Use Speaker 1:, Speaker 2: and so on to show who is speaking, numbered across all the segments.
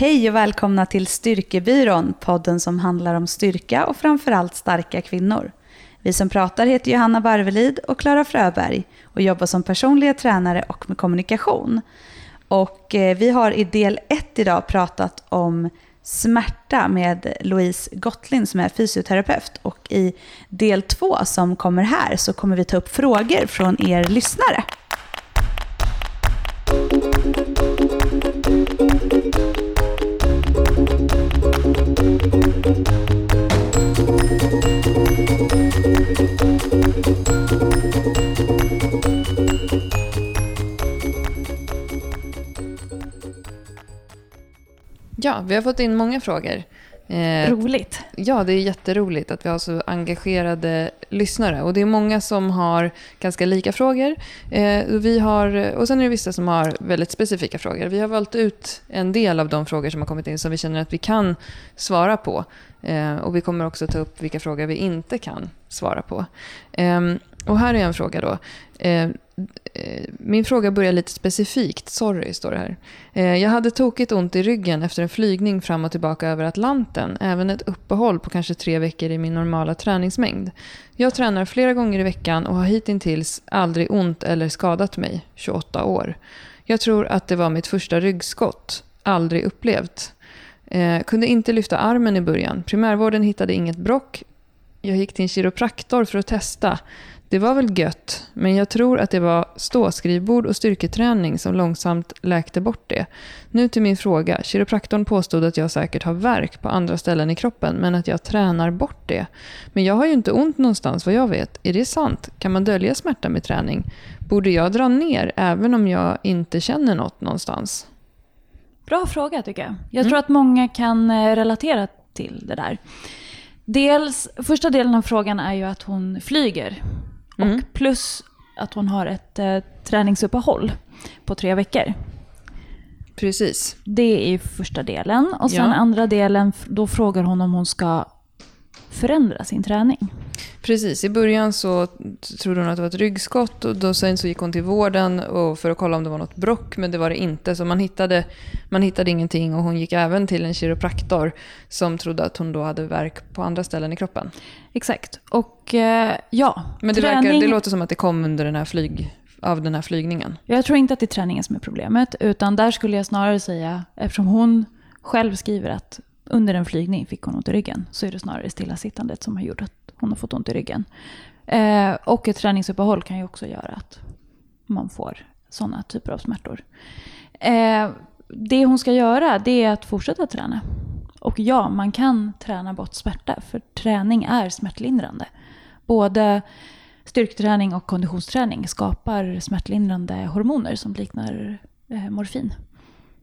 Speaker 1: Hej och välkomna till Styrkebyrån, podden som handlar om styrka och framförallt starka kvinnor. Vi som pratar heter Johanna Barvelid och Klara Fröberg och jobbar som personliga tränare och med kommunikation. Och eh, vi har i del ett idag pratat om smärta med Louise Gottlind som är fysioterapeut. Och i del två som kommer här så kommer vi ta upp frågor från er lyssnare.
Speaker 2: Ja, vi har fått in många frågor.
Speaker 1: Eh, Roligt.
Speaker 2: Ja, det är jätteroligt att vi har så engagerade lyssnare. Och det är många som har ganska lika frågor. Eh, vi har, och sen är det vissa som har väldigt specifika frågor. Vi har valt ut en del av de frågor som har kommit in som vi känner att vi kan svara på. Eh, och vi kommer också ta upp vilka frågor vi inte kan svara på. Ehm, och här är en fråga då. Min fråga börjar lite specifikt. Sorry, står det här. Eh, jag hade tokigt ont i ryggen efter en flygning fram och tillbaka över Atlanten. Även ett uppehåll på kanske tre veckor i min normala träningsmängd. Jag tränar flera gånger i veckan och har hittills aldrig ont eller skadat mig. 28 år. Jag tror att det var mitt första ryggskott. Aldrig upplevt. Eh, kunde inte lyfta armen i början. Primärvården hittade inget brock. Jag gick till en kiropraktor för att testa. Det var väl gött, men jag tror att det var ståskrivbord och styrketräning som långsamt läkte bort det. Nu till min fråga. Kiropraktorn påstod att jag säkert har värk på andra ställen i kroppen, men att jag tränar bort det. Men jag har ju inte ont någonstans vad jag vet. Är det sant? Kan man dölja smärta med träning? Borde jag dra ner även om jag inte känner något någonstans?
Speaker 1: Bra fråga tycker jag. Jag mm. tror att många kan eh, relatera till det där. Dels, första delen av frågan är ju att hon flyger Mm. Och plus att hon har ett eh, träningsuppehåll på tre veckor.
Speaker 2: Precis.
Speaker 1: Det är första delen. Och sen ja. andra delen, då frågar hon om hon ska förändra sin träning.
Speaker 2: Precis, i början så trodde hon att det var ett ryggskott och då sen så gick hon till vården och för att kolla om det var något brock, men det var det inte. Så man hittade, man hittade ingenting och hon gick även till en kiropraktor som trodde att hon då hade verk på andra ställen i kroppen.
Speaker 1: Exakt, och eh, ja.
Speaker 2: Men det, träning... verkar, det låter som att det kom under den här flyg, av den här flygningen.
Speaker 1: Jag tror inte att det är träningen som är problemet, utan där skulle jag snarare säga, eftersom hon själv skriver att under en flygning fick hon ont i ryggen, så är det snarare stillasittandet som har gjort att hon har fått ont i ryggen. Eh, och ett träningsuppehåll kan ju också göra att man får sådana typer av smärtor. Eh, det hon ska göra det är att fortsätta träna. Och ja, man kan träna bort smärta, för träning är smärtlindrande. Både styrketräning och konditionsträning skapar smärtlindrande hormoner som liknar eh, morfin.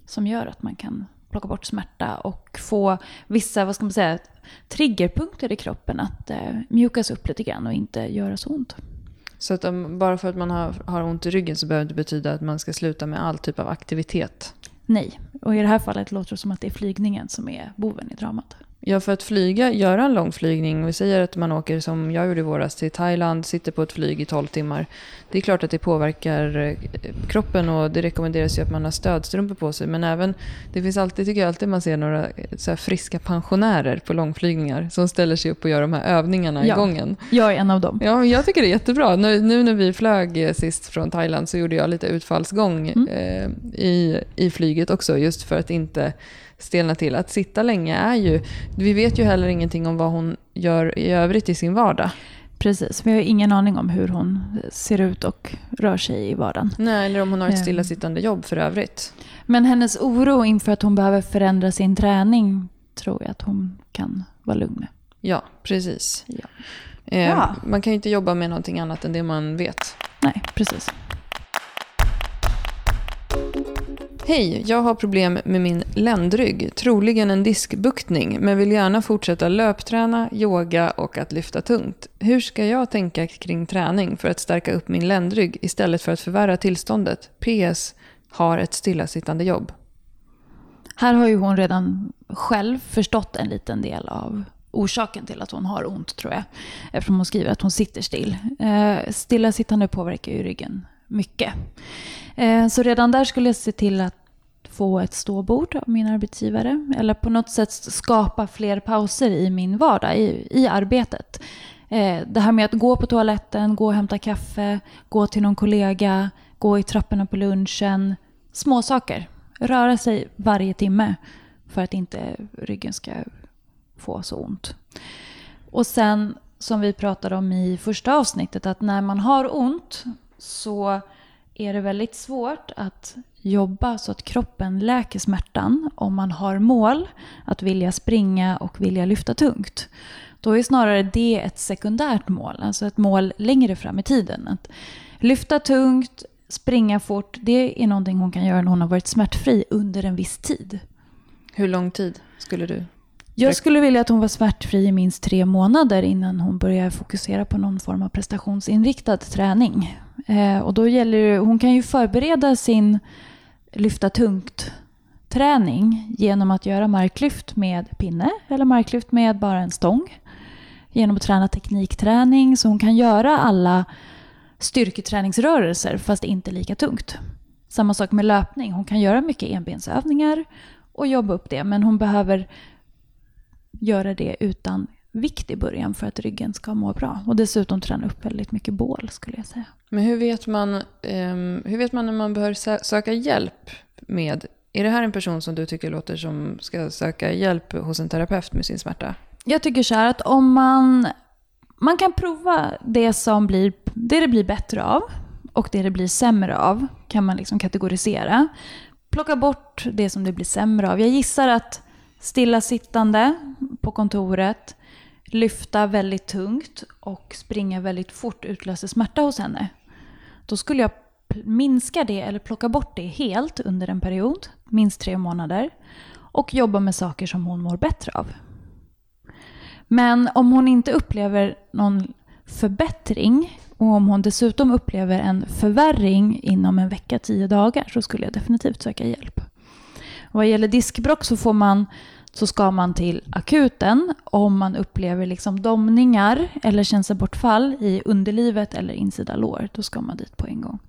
Speaker 1: Som gör att man kan plocka bort smärta och få vissa, vad ska man säga, triggerpunkter i kroppen att eh, mjukas upp lite grann och inte göra så ont.
Speaker 2: Så att om, bara för att man har, har ont i ryggen så behöver det betyda att man ska sluta med all typ av aktivitet?
Speaker 1: Nej, och i det här fallet låter det som att det är flygningen som är boven i dramat.
Speaker 2: Ja, för att flyga, göra en lång flygning, vi säger att man åker som jag gjorde i våras till Thailand, sitter på ett flyg i 12 timmar. Det är klart att det påverkar eh, kroppen och det rekommenderas ju att man har stödstrumpor på sig. Men även, det finns alltid, tycker jag alltid man ser några eh, friska pensionärer på långflygningar som ställer sig upp och gör de här övningarna
Speaker 1: ja,
Speaker 2: i gången.
Speaker 1: Jag är en av dem.
Speaker 2: Ja, jag tycker det är jättebra. Nu, nu när vi flög eh, sist från Thailand så gjorde jag lite utfallsgång mm. eh, i, i flyget också, just för att inte stelna till. Att sitta länge är ju, vi vet ju heller ingenting om vad hon gör i övrigt i sin vardag.
Speaker 1: Precis, vi har ingen aning om hur hon ser ut och rör sig i vardagen.
Speaker 2: Nej, eller om hon har ett ehm. stillasittande jobb för övrigt.
Speaker 1: Men hennes oro inför att hon behöver förändra sin träning tror jag att hon kan vara lugn med.
Speaker 2: Ja, precis. Ja. Eh, ja. Man kan ju inte jobba med någonting annat än det man vet.
Speaker 1: Nej, precis.
Speaker 2: Hej, jag har problem med min ländrygg, troligen en diskbuktning, men vill gärna fortsätta löpträna, yoga och att lyfta tungt. Hur ska jag tänka kring träning för att stärka upp min ländrygg istället för att förvärra tillståndet? PS. Har ett stillasittande jobb.
Speaker 1: Här har ju hon redan själv förstått en liten del av orsaken till att hon har ont, tror jag. Eftersom hon skriver att hon sitter still. Eh, stillasittande påverkar ju ryggen mycket. Eh, så redan där skulle jag se till att få ett ståbord av min arbetsgivare. Eller på något sätt skapa fler pauser i min vardag, i, i arbetet. Eh, det här med att gå på toaletten, gå och hämta kaffe, gå till någon kollega, gå i trapporna på lunchen. Små saker. Röra sig varje timme för att inte ryggen ska få så ont. Och sen som vi pratade om i första avsnittet att när man har ont så är det väldigt svårt att jobba så att kroppen läker smärtan om man har mål att vilja springa och vilja lyfta tungt. Då är snarare det ett sekundärt mål, alltså ett mål längre fram i tiden. Att lyfta tungt, springa fort, det är någonting hon kan göra när hon har varit smärtfri under en viss tid.
Speaker 2: Hur lång tid skulle du?
Speaker 1: Jag skulle vilja att hon var smärtfri i minst tre månader innan hon börjar fokusera på någon form av prestationsinriktad träning. Eh, och då gäller det, hon kan ju förbereda sin lyfta tungt-träning genom att göra marklyft med pinne eller marklyft med bara en stång. Genom att träna teknikträning så hon kan göra alla styrketräningsrörelser fast inte lika tungt. Samma sak med löpning. Hon kan göra mycket enbensövningar och jobba upp det men hon behöver göra det utan vikt i början för att ryggen ska må bra. Och dessutom träna upp väldigt mycket bål skulle jag säga.
Speaker 2: Men hur vet man, um, hur vet man när man bör söka hjälp med... Är det här en person som du tycker låter som ska söka hjälp hos en terapeut med sin smärta?
Speaker 1: Jag tycker så här att om man... Man kan prova det som blir, det det blir bättre av och det det blir sämre av kan man liksom kategorisera. Plocka bort det som det blir sämre av. Jag gissar att stillasittande på kontoret, lyfta väldigt tungt och springa väldigt fort utlöser smärta hos henne. Då skulle jag minska det eller plocka bort det helt under en period, minst tre månader, och jobba med saker som hon mår bättre av. Men om hon inte upplever någon förbättring och om hon dessutom upplever en förvärring inom en vecka, tio dagar, så skulle jag definitivt söka hjälp vad gäller diskbråck så får man så ska man till akuten om man upplever liksom domningar eller känselbortfall i underlivet eller insida lår. Då ska man dit på en gång.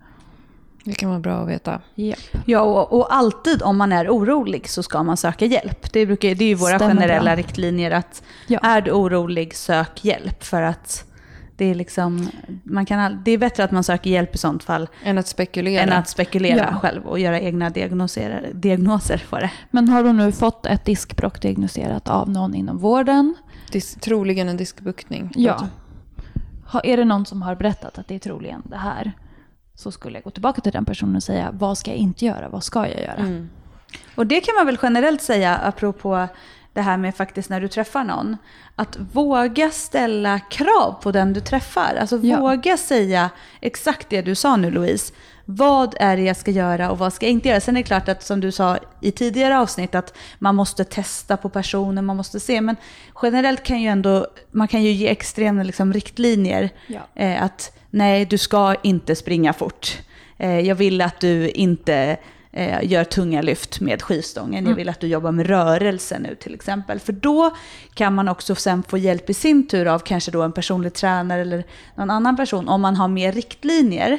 Speaker 2: Det kan vara bra att veta.
Speaker 3: Yep. Ja, och, och, alltid om man är orolig så ska man söka hjälp. Det, brukar, det är ju våra Stämmer generella bra. riktlinjer att ja. är du orolig, sök hjälp. För att det är, liksom, man kan, det är bättre att man söker hjälp i sånt fall.
Speaker 2: Än att spekulera.
Speaker 3: Än att spekulera ja. själv och göra egna diagnoser, diagnoser på det.
Speaker 1: Men har du nu fått ett diskbråck diagnoserat av någon inom vården?
Speaker 2: Dis, troligen en diskbuktning.
Speaker 1: Ja. Ha, är det någon som har berättat att det är troligen det här? Så skulle jag gå tillbaka till den personen och säga, vad ska jag inte göra? Vad ska jag göra? Mm.
Speaker 3: Och det kan man väl generellt säga, apropå det här med faktiskt när du träffar någon. Att våga ställa krav på den du träffar. Alltså ja. våga säga exakt det du sa nu Louise. Vad är det jag ska göra och vad ska jag inte göra? Sen är det klart att som du sa i tidigare avsnitt att man måste testa på personen, man måste se. Men generellt kan ju ändå, man kan ju ge extrema liksom, riktlinjer. Ja. Eh, att nej, du ska inte springa fort. Eh, jag vill att du inte eh, gör tunga lyft med skivstången. Mm. Jag vill att du jobbar med rörelse nu till exempel. För då kan man också sen få hjälp i sin tur av kanske då en personlig tränare eller någon annan person om man har mer riktlinjer.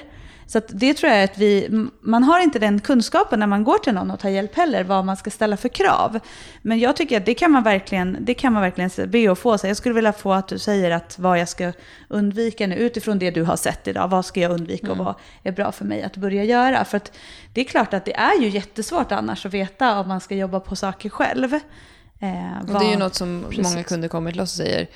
Speaker 3: Så det tror jag att vi, man har inte den kunskapen när man går till någon och tar hjälp heller, vad man ska ställa för krav. Men jag tycker att det kan man verkligen, det kan man verkligen be att få. Så jag skulle vilja få att du säger att vad jag ska undvika nu, utifrån det du har sett idag, vad ska jag undvika mm. och vad är bra för mig att börja göra? För att det är klart att det är ju jättesvårt annars att veta om man ska jobba på saker själv. Eh,
Speaker 2: vad, det är ju något som precis. många kunder kommer till oss och säger,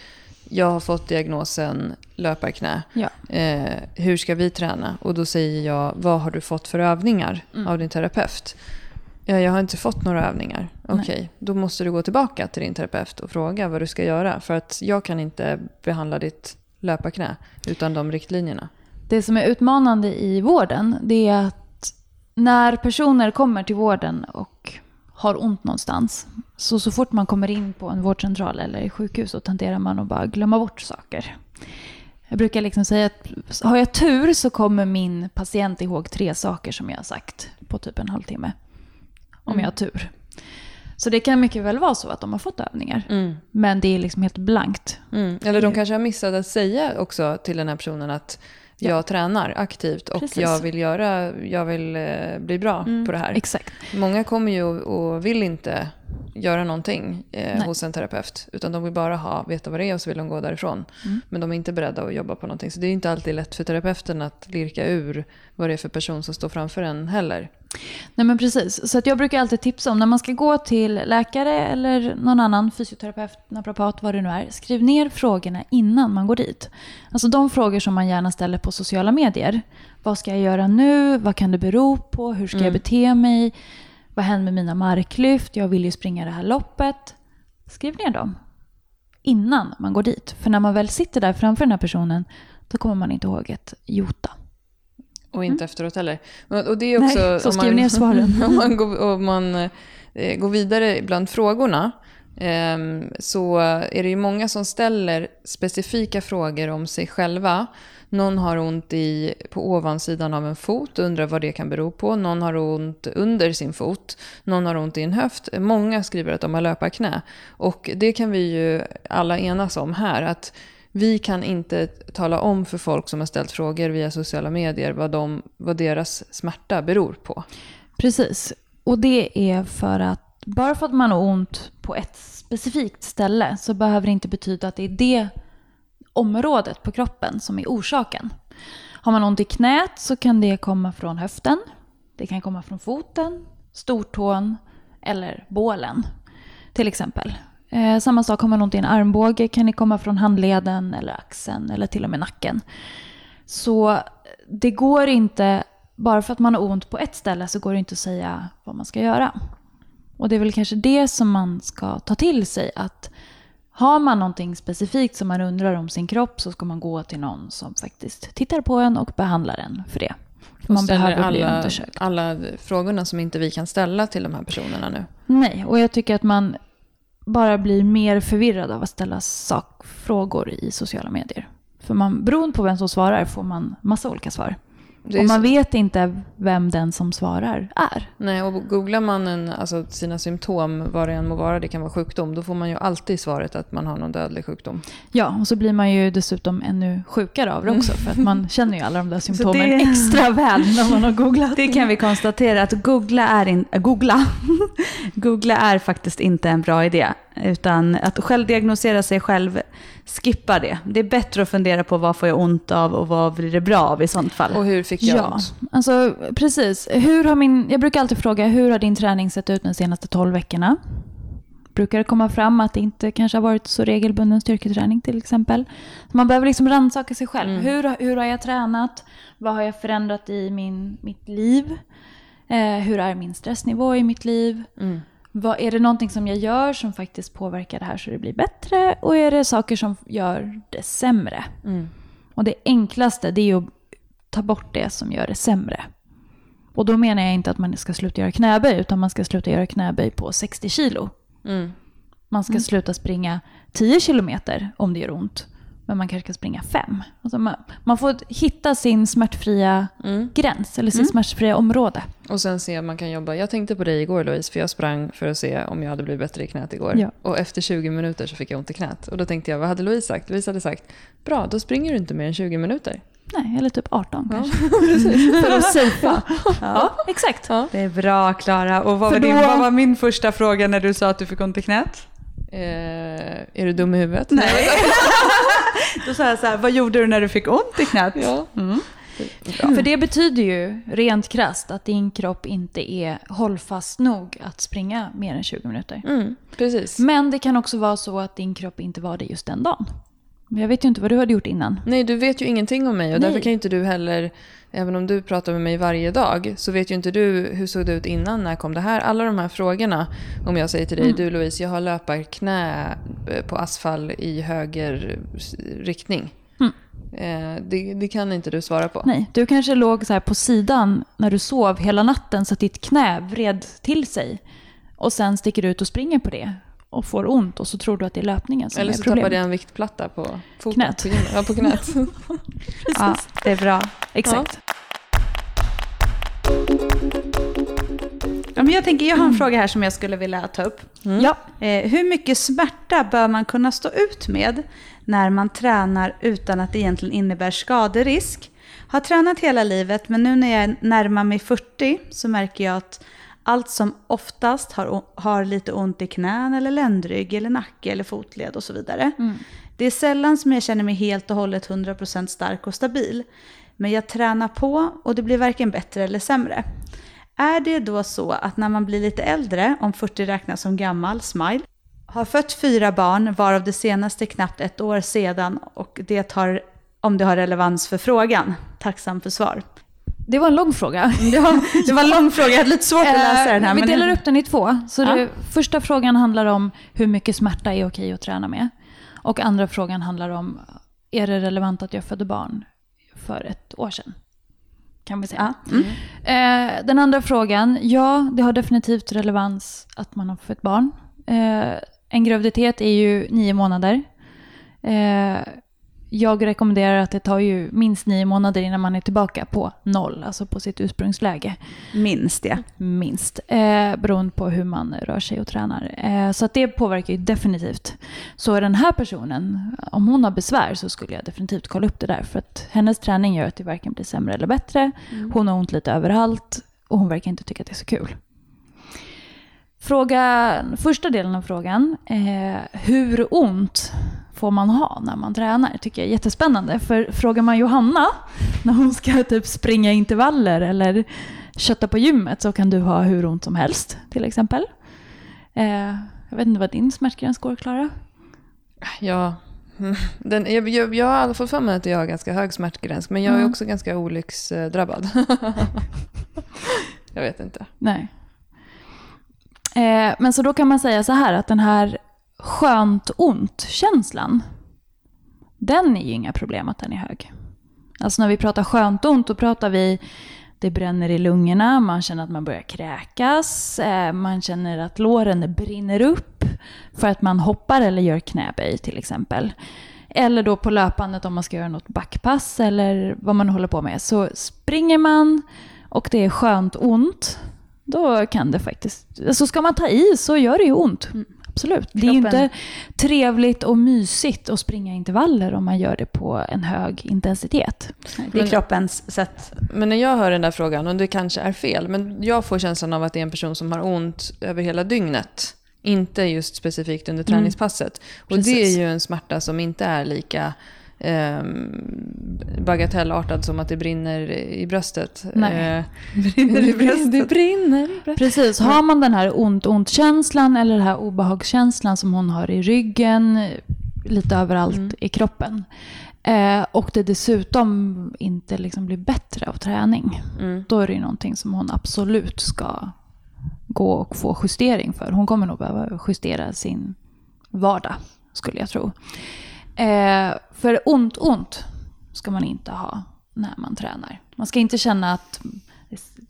Speaker 2: jag har fått diagnosen löparknä. Ja. Eh, hur ska vi träna? Och då säger jag, vad har du fått för övningar mm. av din terapeut? Ja, jag har inte fått några övningar. Okej, okay, då måste du gå tillbaka till din terapeut och fråga vad du ska göra. För att jag kan inte behandla ditt löparknä utan de riktlinjerna.
Speaker 1: Det som är utmanande i vården, det är att när personer kommer till vården och har ont någonstans. Så, så fort man kommer in på en vårdcentral eller i sjukhus så tenderar man att bara glömma bort saker. Jag brukar liksom säga att har jag tur så kommer min patient ihåg tre saker som jag har sagt på typ en halvtimme. Om mm. jag har tur. Så det kan mycket väl vara så att de har fått övningar. Mm. Men det är liksom helt blankt.
Speaker 2: Mm. Eller de kanske har missat att säga också till den här personen att jag tränar aktivt och
Speaker 1: Precis.
Speaker 2: jag vill, göra, jag vill eh, bli bra
Speaker 3: Mm.
Speaker 2: på det här.
Speaker 1: Exakt.
Speaker 2: Många kommer ju och, vill inte göra någonting eh, hos en terapeut. Utan de vill bara ha, veta vad det är och så vill de gå därifrån.
Speaker 1: Mm.
Speaker 2: Men de är inte beredda att jobba på någonting. Så det är inte alltid lätt för terapeuten att lirka ur vad det är för person som står framför en heller.
Speaker 1: Nej men precis. Så att jag brukar alltid tipsa om när man ska gå till läkare eller någon annan fysioterapeut, naprapat, vad det nu är. Skriv ner frågorna innan man går dit. Alltså de frågor som man gärna ställer på sociala medier. Vad ska jag göra nu? Vad kan det bero på? Hur ska jag
Speaker 2: Mm.
Speaker 1: bete mig? Vad händer med mina marklyft? Jag vill ju springa det här loppet. Skriv ner dem innan man går dit. För när man väl sitter där framför den här personen, då kommer man inte ihåg ett jota.
Speaker 2: Och inte efteråt heller. Och det är också,
Speaker 1: Mm. Nej, så skriv
Speaker 2: man,
Speaker 1: ner svaren.
Speaker 2: om man, går, om man eh, går vidare bland frågorna ehm, så är det ju många som ställer specifika frågor om sig själva. Någon har ont i, på ovansidan av en fot och undrar vad det kan bero på. Någon har ont under sin fot. Någon har ont i en höft. Många skriver att de har löparknä. Och det kan vi ju alla enas om här. att vi kan inte tala om för folk som har ställt frågor via sociala medier vad, de, vad deras smärta beror på.
Speaker 1: Precis. Och det är för att bara för att man har ont på ett specifikt ställe så behöver det inte betyda att det är det området på kroppen som är orsaken. Har man ont i knät så kan det komma från höften, det kan komma från foten, stortån eller bålen till exempel. Eh, samma sak har man ont i en armbåge kan det komma från handleden eller axeln eller till och med nacken. Så det går inte, bara för att man har ont på ett ställe så går det inte att säga vad man ska göra. Och det är väl kanske det som man ska ta till sig. Att har man någonting specifikt som man undrar om sin kropp så ska man gå till någon som faktiskt tittar på en och behandlar en för det. Man behöver bli
Speaker 2: alla,
Speaker 1: undersökt.
Speaker 2: alla frågorna som inte vi kan ställa till de här personerna nu.
Speaker 1: Nej, och jag tycker att man bara blir mer förvirrad av att ställa sakfrågor i sociala medier. För man, beroende på vem som svarar får man massa olika svar. Och man vet inte vem den som svarar är.
Speaker 2: Nej, och googlar man en, alltså sina symptom, vad det än må vara, det kan vara sjukdom, då får man ju alltid svaret att man har någon dödlig sjukdom.
Speaker 1: Ja, och så blir man ju dessutom ännu sjukare av det också. För att man känner ju alla de där symptomen
Speaker 3: det-
Speaker 1: extra väl när man har googlat.
Speaker 3: Det kan vi konstatera att googla är, in, googla. googla är faktiskt inte en bra idé. Utan att självdiagnosera sig själv, skippa det. Det är bättre att fundera på vad får jag ont av och vad blir det bra av i sånt fall.
Speaker 2: Och hur fick jag
Speaker 1: Ja,
Speaker 2: ont?
Speaker 1: alltså precis. Hur har min, jag brukar alltid fråga, hur har din träning sett ut de senaste 12 veckorna? Brukar det komma fram att det inte kanske har varit så regelbunden styrketräning till exempel? Man behöver liksom rannsaka sig själv.
Speaker 2: Mm.
Speaker 1: Hur, hur har jag tränat? Vad har jag förändrat i min, mitt liv? Eh, hur är min stressnivå i mitt liv?
Speaker 2: Mm.
Speaker 1: Vad, är det någonting som jag gör som faktiskt påverkar det här så det blir bättre? Och är det saker som gör det sämre?
Speaker 2: Mm.
Speaker 1: Och det enklaste det är att ta bort det som gör det sämre. Och då menar jag inte att man ska sluta göra knäböj, utan man ska sluta göra knäböj på 60 kilo.
Speaker 2: Mm.
Speaker 1: Man ska sluta springa 10 kilometer om det gör ont. Men man kanske ska springa 5. Alltså man, man får hitta sin smärtfria
Speaker 2: Mm.
Speaker 1: gräns, eller sitt smärtfria område.
Speaker 2: Och sen se om man kan jobba. Jag tänkte på dig igår Louise, för jag sprang för att se om jag hade blivit bättre i knät igår.
Speaker 1: Ja.
Speaker 2: Och efter 20 minuter så fick jag ont i knät. Och då tänkte jag, vad hade Louise sagt? Louise hade sagt, bra, då springer du inte mer än 20 minuter.
Speaker 1: Nej, eller typ 18
Speaker 2: Ja,
Speaker 1: kanske. För att safea.
Speaker 3: Ja.
Speaker 1: Ja, exakt.
Speaker 2: Ja.
Speaker 3: Det är bra Klara. Och vad var,
Speaker 1: För
Speaker 3: din,
Speaker 1: då-
Speaker 3: vad var min första fråga när du sa att du fick ont i knät?
Speaker 2: Eh, är du dum i huvudet?
Speaker 3: Nej. Då sa jag så här, vad gjorde du när du fick ont i knät?
Speaker 2: Ja.
Speaker 3: Mm.
Speaker 1: För det betyder ju rent krasst att din kropp inte är hållfast nog att springa mer än 20 minuter.
Speaker 2: Mm, precis.
Speaker 1: Men det kan också vara så att din kropp inte var det just den dagen. Men jag vet ju inte vad du hade gjort innan.
Speaker 2: Nej, du vet ju ingenting om mig och därför
Speaker 1: Nej.
Speaker 2: kan ju inte du heller, även om du pratar med mig varje dag, så vet ju inte du hur såg det ut innan, när kom det här? Alla de här frågorna, om jag säger till dig,
Speaker 1: Mm.
Speaker 2: du Louise, jag har löparknä eh, på asfalt i höger riktning.
Speaker 1: Mm.
Speaker 2: Eh, det, det kan inte du svara på.
Speaker 1: Nej, du kanske låg så här på sidan när du sov hela natten så att ditt knä vred till sig. Och sen sticker du ut och springer på det och får ont och så tror du att det är löpningen som
Speaker 2: Eller
Speaker 1: är
Speaker 2: så
Speaker 1: problemet.
Speaker 2: tappade jag en viktplatta på foten.
Speaker 1: Knät.
Speaker 2: På, ja, på knät.
Speaker 3: Ja, det är bra.
Speaker 1: Exakt.
Speaker 3: Ja, men jag tänker, jag har en fråga här som jag skulle vilja ta upp.
Speaker 2: Mm.
Speaker 1: Ja.
Speaker 3: Eh, hur mycket smärta bör man kunna stå ut med när man tränar utan att det egentligen innebär skaderisk? Har tränat hela livet, men nu när jag närmar mig 40 så märker jag att allt som oftast har, har lite ont i knän eller ländrygg eller nacke eller fotled och så vidare.
Speaker 1: Mm.
Speaker 3: Det är sällan som jag känner mig helt och hållet 100% stark och stabil. Men jag tränar på och det blir varken bättre eller sämre. Är det då så att när man blir lite äldre, om 40 räknas som gammal, smile, har fött fyra barn, varav det senaste knappt ett år sedan och det har, om det har relevans för frågan. Tacksam för svar.
Speaker 1: Det var en lång fråga.
Speaker 3: Det var, det var en lång fråga, jag hade lite svårt att läsa den här.
Speaker 1: Eh, Vi delar upp den i två. Så
Speaker 3: Ja.
Speaker 1: det, första frågan handlar om hur mycket smärta är okej att träna med. Och andra frågan handlar om, är det relevant att jag födde barn för ett år sedan? Kan vi säga.
Speaker 3: Ja. Mm.
Speaker 1: Eh, den andra frågan, ja det har definitivt relevans att man har fött barn. Eh, en graviditet är ju nio månader. Jag rekommenderar att det tar ju minst nio månader innan man är tillbaka på noll, alltså på sitt ursprungsläge.
Speaker 3: Minst det.
Speaker 1: Minst, eh, beroende på hur man rör sig och tränar. Eh, så att det påverkar ju definitivt. Så den här personen, om hon har besvär så skulle jag definitivt kolla upp det där. För att hennes träning gör att det varken blir sämre eller bättre. Hon har ont lite överallt och hon verkar inte tycka att det är så kul. Fråga, första delen av frågan, eh, hur ont får man ha när man tränar? tycker jag är jättespännande. För frågar man Johanna när hon ska typ springa intervaller eller kötta på gymmet så kan du ha hur ont som helst till exempel. Eh, jag vet inte vad din smärtgräns går, Klara?
Speaker 2: Ja, den, jag, jag, jag har i alla fall för mig att jag har ganska hög smärtgräns, men jag är
Speaker 1: Mm.
Speaker 2: också ganska olycksdrabbad. jag vet inte.
Speaker 1: Nej. Eh, men så då kan man säga så här att den här skönt ont-känslan, den är ju inga problem att den är hög. Alltså när vi pratar skönt ont, då pratar vi det bränner i lungorna, man känner att man börjar kräkas, eh, man känner att låren brinner upp för att man hoppar eller gör knäböj till exempel. Eller då på löpandet om man ska göra något backpass eller vad man håller på med. Så springer man och det är skönt ont, då kan det faktiskt... Alltså ska man ta i så gör det ju ont. Mm. Absolut. Det är ju
Speaker 3: Kroppen-
Speaker 1: inte trevligt och mysigt att springa intervaller om man gör det på en hög intensitet.
Speaker 3: Det är
Speaker 2: Men-
Speaker 3: kroppens sätt.
Speaker 2: Men när jag hör den där frågan, och det kanske är fel, men jag får känslan av att det är en person som har ont över hela dygnet. Inte just specifikt under träningspasset. Och det är ju en smärta som inte är lika ehm, bagatellartad som att det brinner i bröstet.
Speaker 1: Nej.
Speaker 2: Eh, det brinner i bröstet.
Speaker 1: Precis, har man den här ont-ont-känslan eller den här obehagskänslan som hon har i ryggen, lite överallt
Speaker 2: Mm.
Speaker 1: i kroppen. Eh, och det dessutom inte liksom blir bättre av träning.
Speaker 2: Mm.
Speaker 1: Då är det ju någonting som hon absolut ska gå och få justering för. Hon kommer nog behöva justera sin vardag, skulle jag tro. Eh, för ont-ont ska man inte ha när man tränar. Man ska inte känna att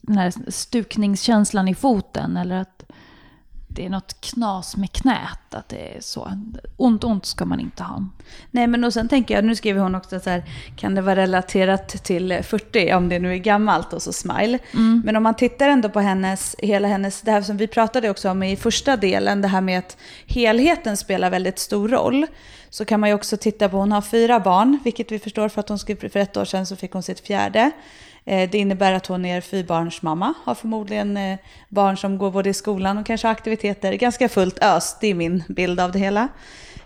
Speaker 1: den här stukningskänslan i foten eller att det är något knas med knät. Att det är så. Ont, ont ska man inte ha.
Speaker 3: Nej men och sen tänker jag, nu skriver hon också så här, kan det vara relaterat till 40 om det nu är gammalt och så smile. Men om man tittar ändå på hennes, hela hennes, det här som vi pratade också om i första delen, det här med att helheten spelar väldigt stor roll. Så kan man ju också titta på, hon har fyra barn, vilket vi förstår för att hon skrev för ett år sedan så fick hon sitt fjärde. Eh, det innebär att hon är fyrbarnsmamma, har förmodligen eh, barn som går både i skolan och kanske har aktiviteter. Ganska fullt ös, det är min bild av det hela.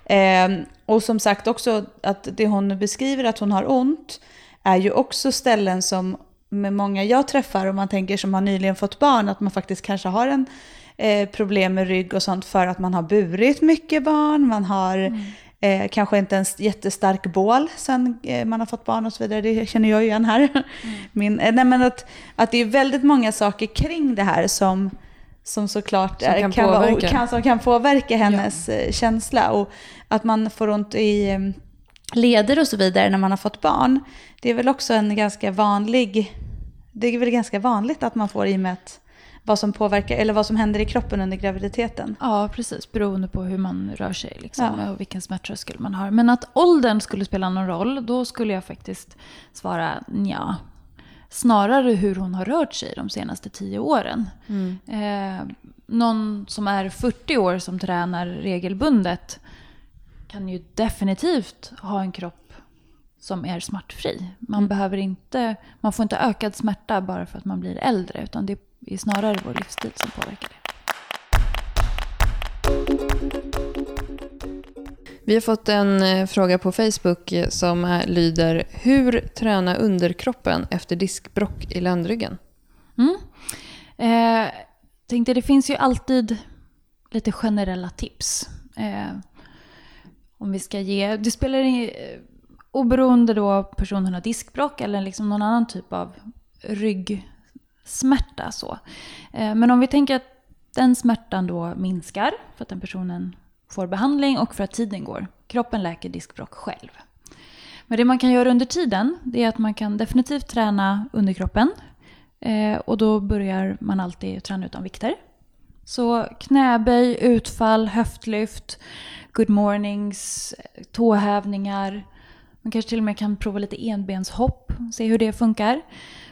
Speaker 3: Ehm, och som sagt också att det hon beskriver att hon har ont är ju också ställen som med många jag träffar, om man tänker som har nyligen fått barn, att man faktiskt kanske har en eh, problem med rygg och sånt för att man har burit mycket barn, man har mm eh, kanske inte en jättestark bål sen eh, man har fått barn och så vidare, det känner jag ju igen här. Min, eh, nej, men att, att det är väldigt många saker kring det här som, som såklart
Speaker 2: Som
Speaker 3: är,
Speaker 2: kan
Speaker 3: vara-
Speaker 2: påverka.
Speaker 3: kan, som kan påverka hennes eh, känsla. Och att man får ont i eh, leder och så vidare när man har fått barn. Det är väl också en ganska vanlig, det är väl ganska vanligt att man får i och med att vad som påverkar, eller vad som händer i kroppen under graviditeten.
Speaker 1: Ja, precis. Beroende på hur man rör sig liksom,
Speaker 3: Ja.
Speaker 1: och vilken smärttröskel man har. Men att åldern skulle spela någon roll, då skulle jag faktiskt svara ja. Snarare hur hon har rört sig de senaste tio åren. Eh, någon som är 40 år som tränar regelbundet kan ju definitivt ha en kropp som är smärtfri. Man,
Speaker 2: Mm.
Speaker 1: behöver inte, man får inte ökad smärta bara för att man blir äldre, utan det är snarare vår livsstil som påverkar det.
Speaker 2: Vi har fått en eh, fråga på Facebook eh, som lyder Hur träna underkroppen efter diskbrock i ländryggen?
Speaker 1: Mm. Eh, tänkte det finns ju alltid lite generella tips. Eh, om vi ska ge, det spelar eh, oberoende då personen har diskbrock eller liksom någon annan typ av smärta så. Eh, men om vi tänker att den smärtan då minskar för att den personen får behandling och för att tiden går. Kroppen läker diskbråck själv. Men det man kan göra under tiden det är att man kan definitivt träna underkroppen. Eh, och då börjar man alltid träna utan vikter. Så knäböj, utfall, höftlyft, good mornings, tåhävningar. Man kanske till och med kan prova lite enbenshopp, se hur det funkar.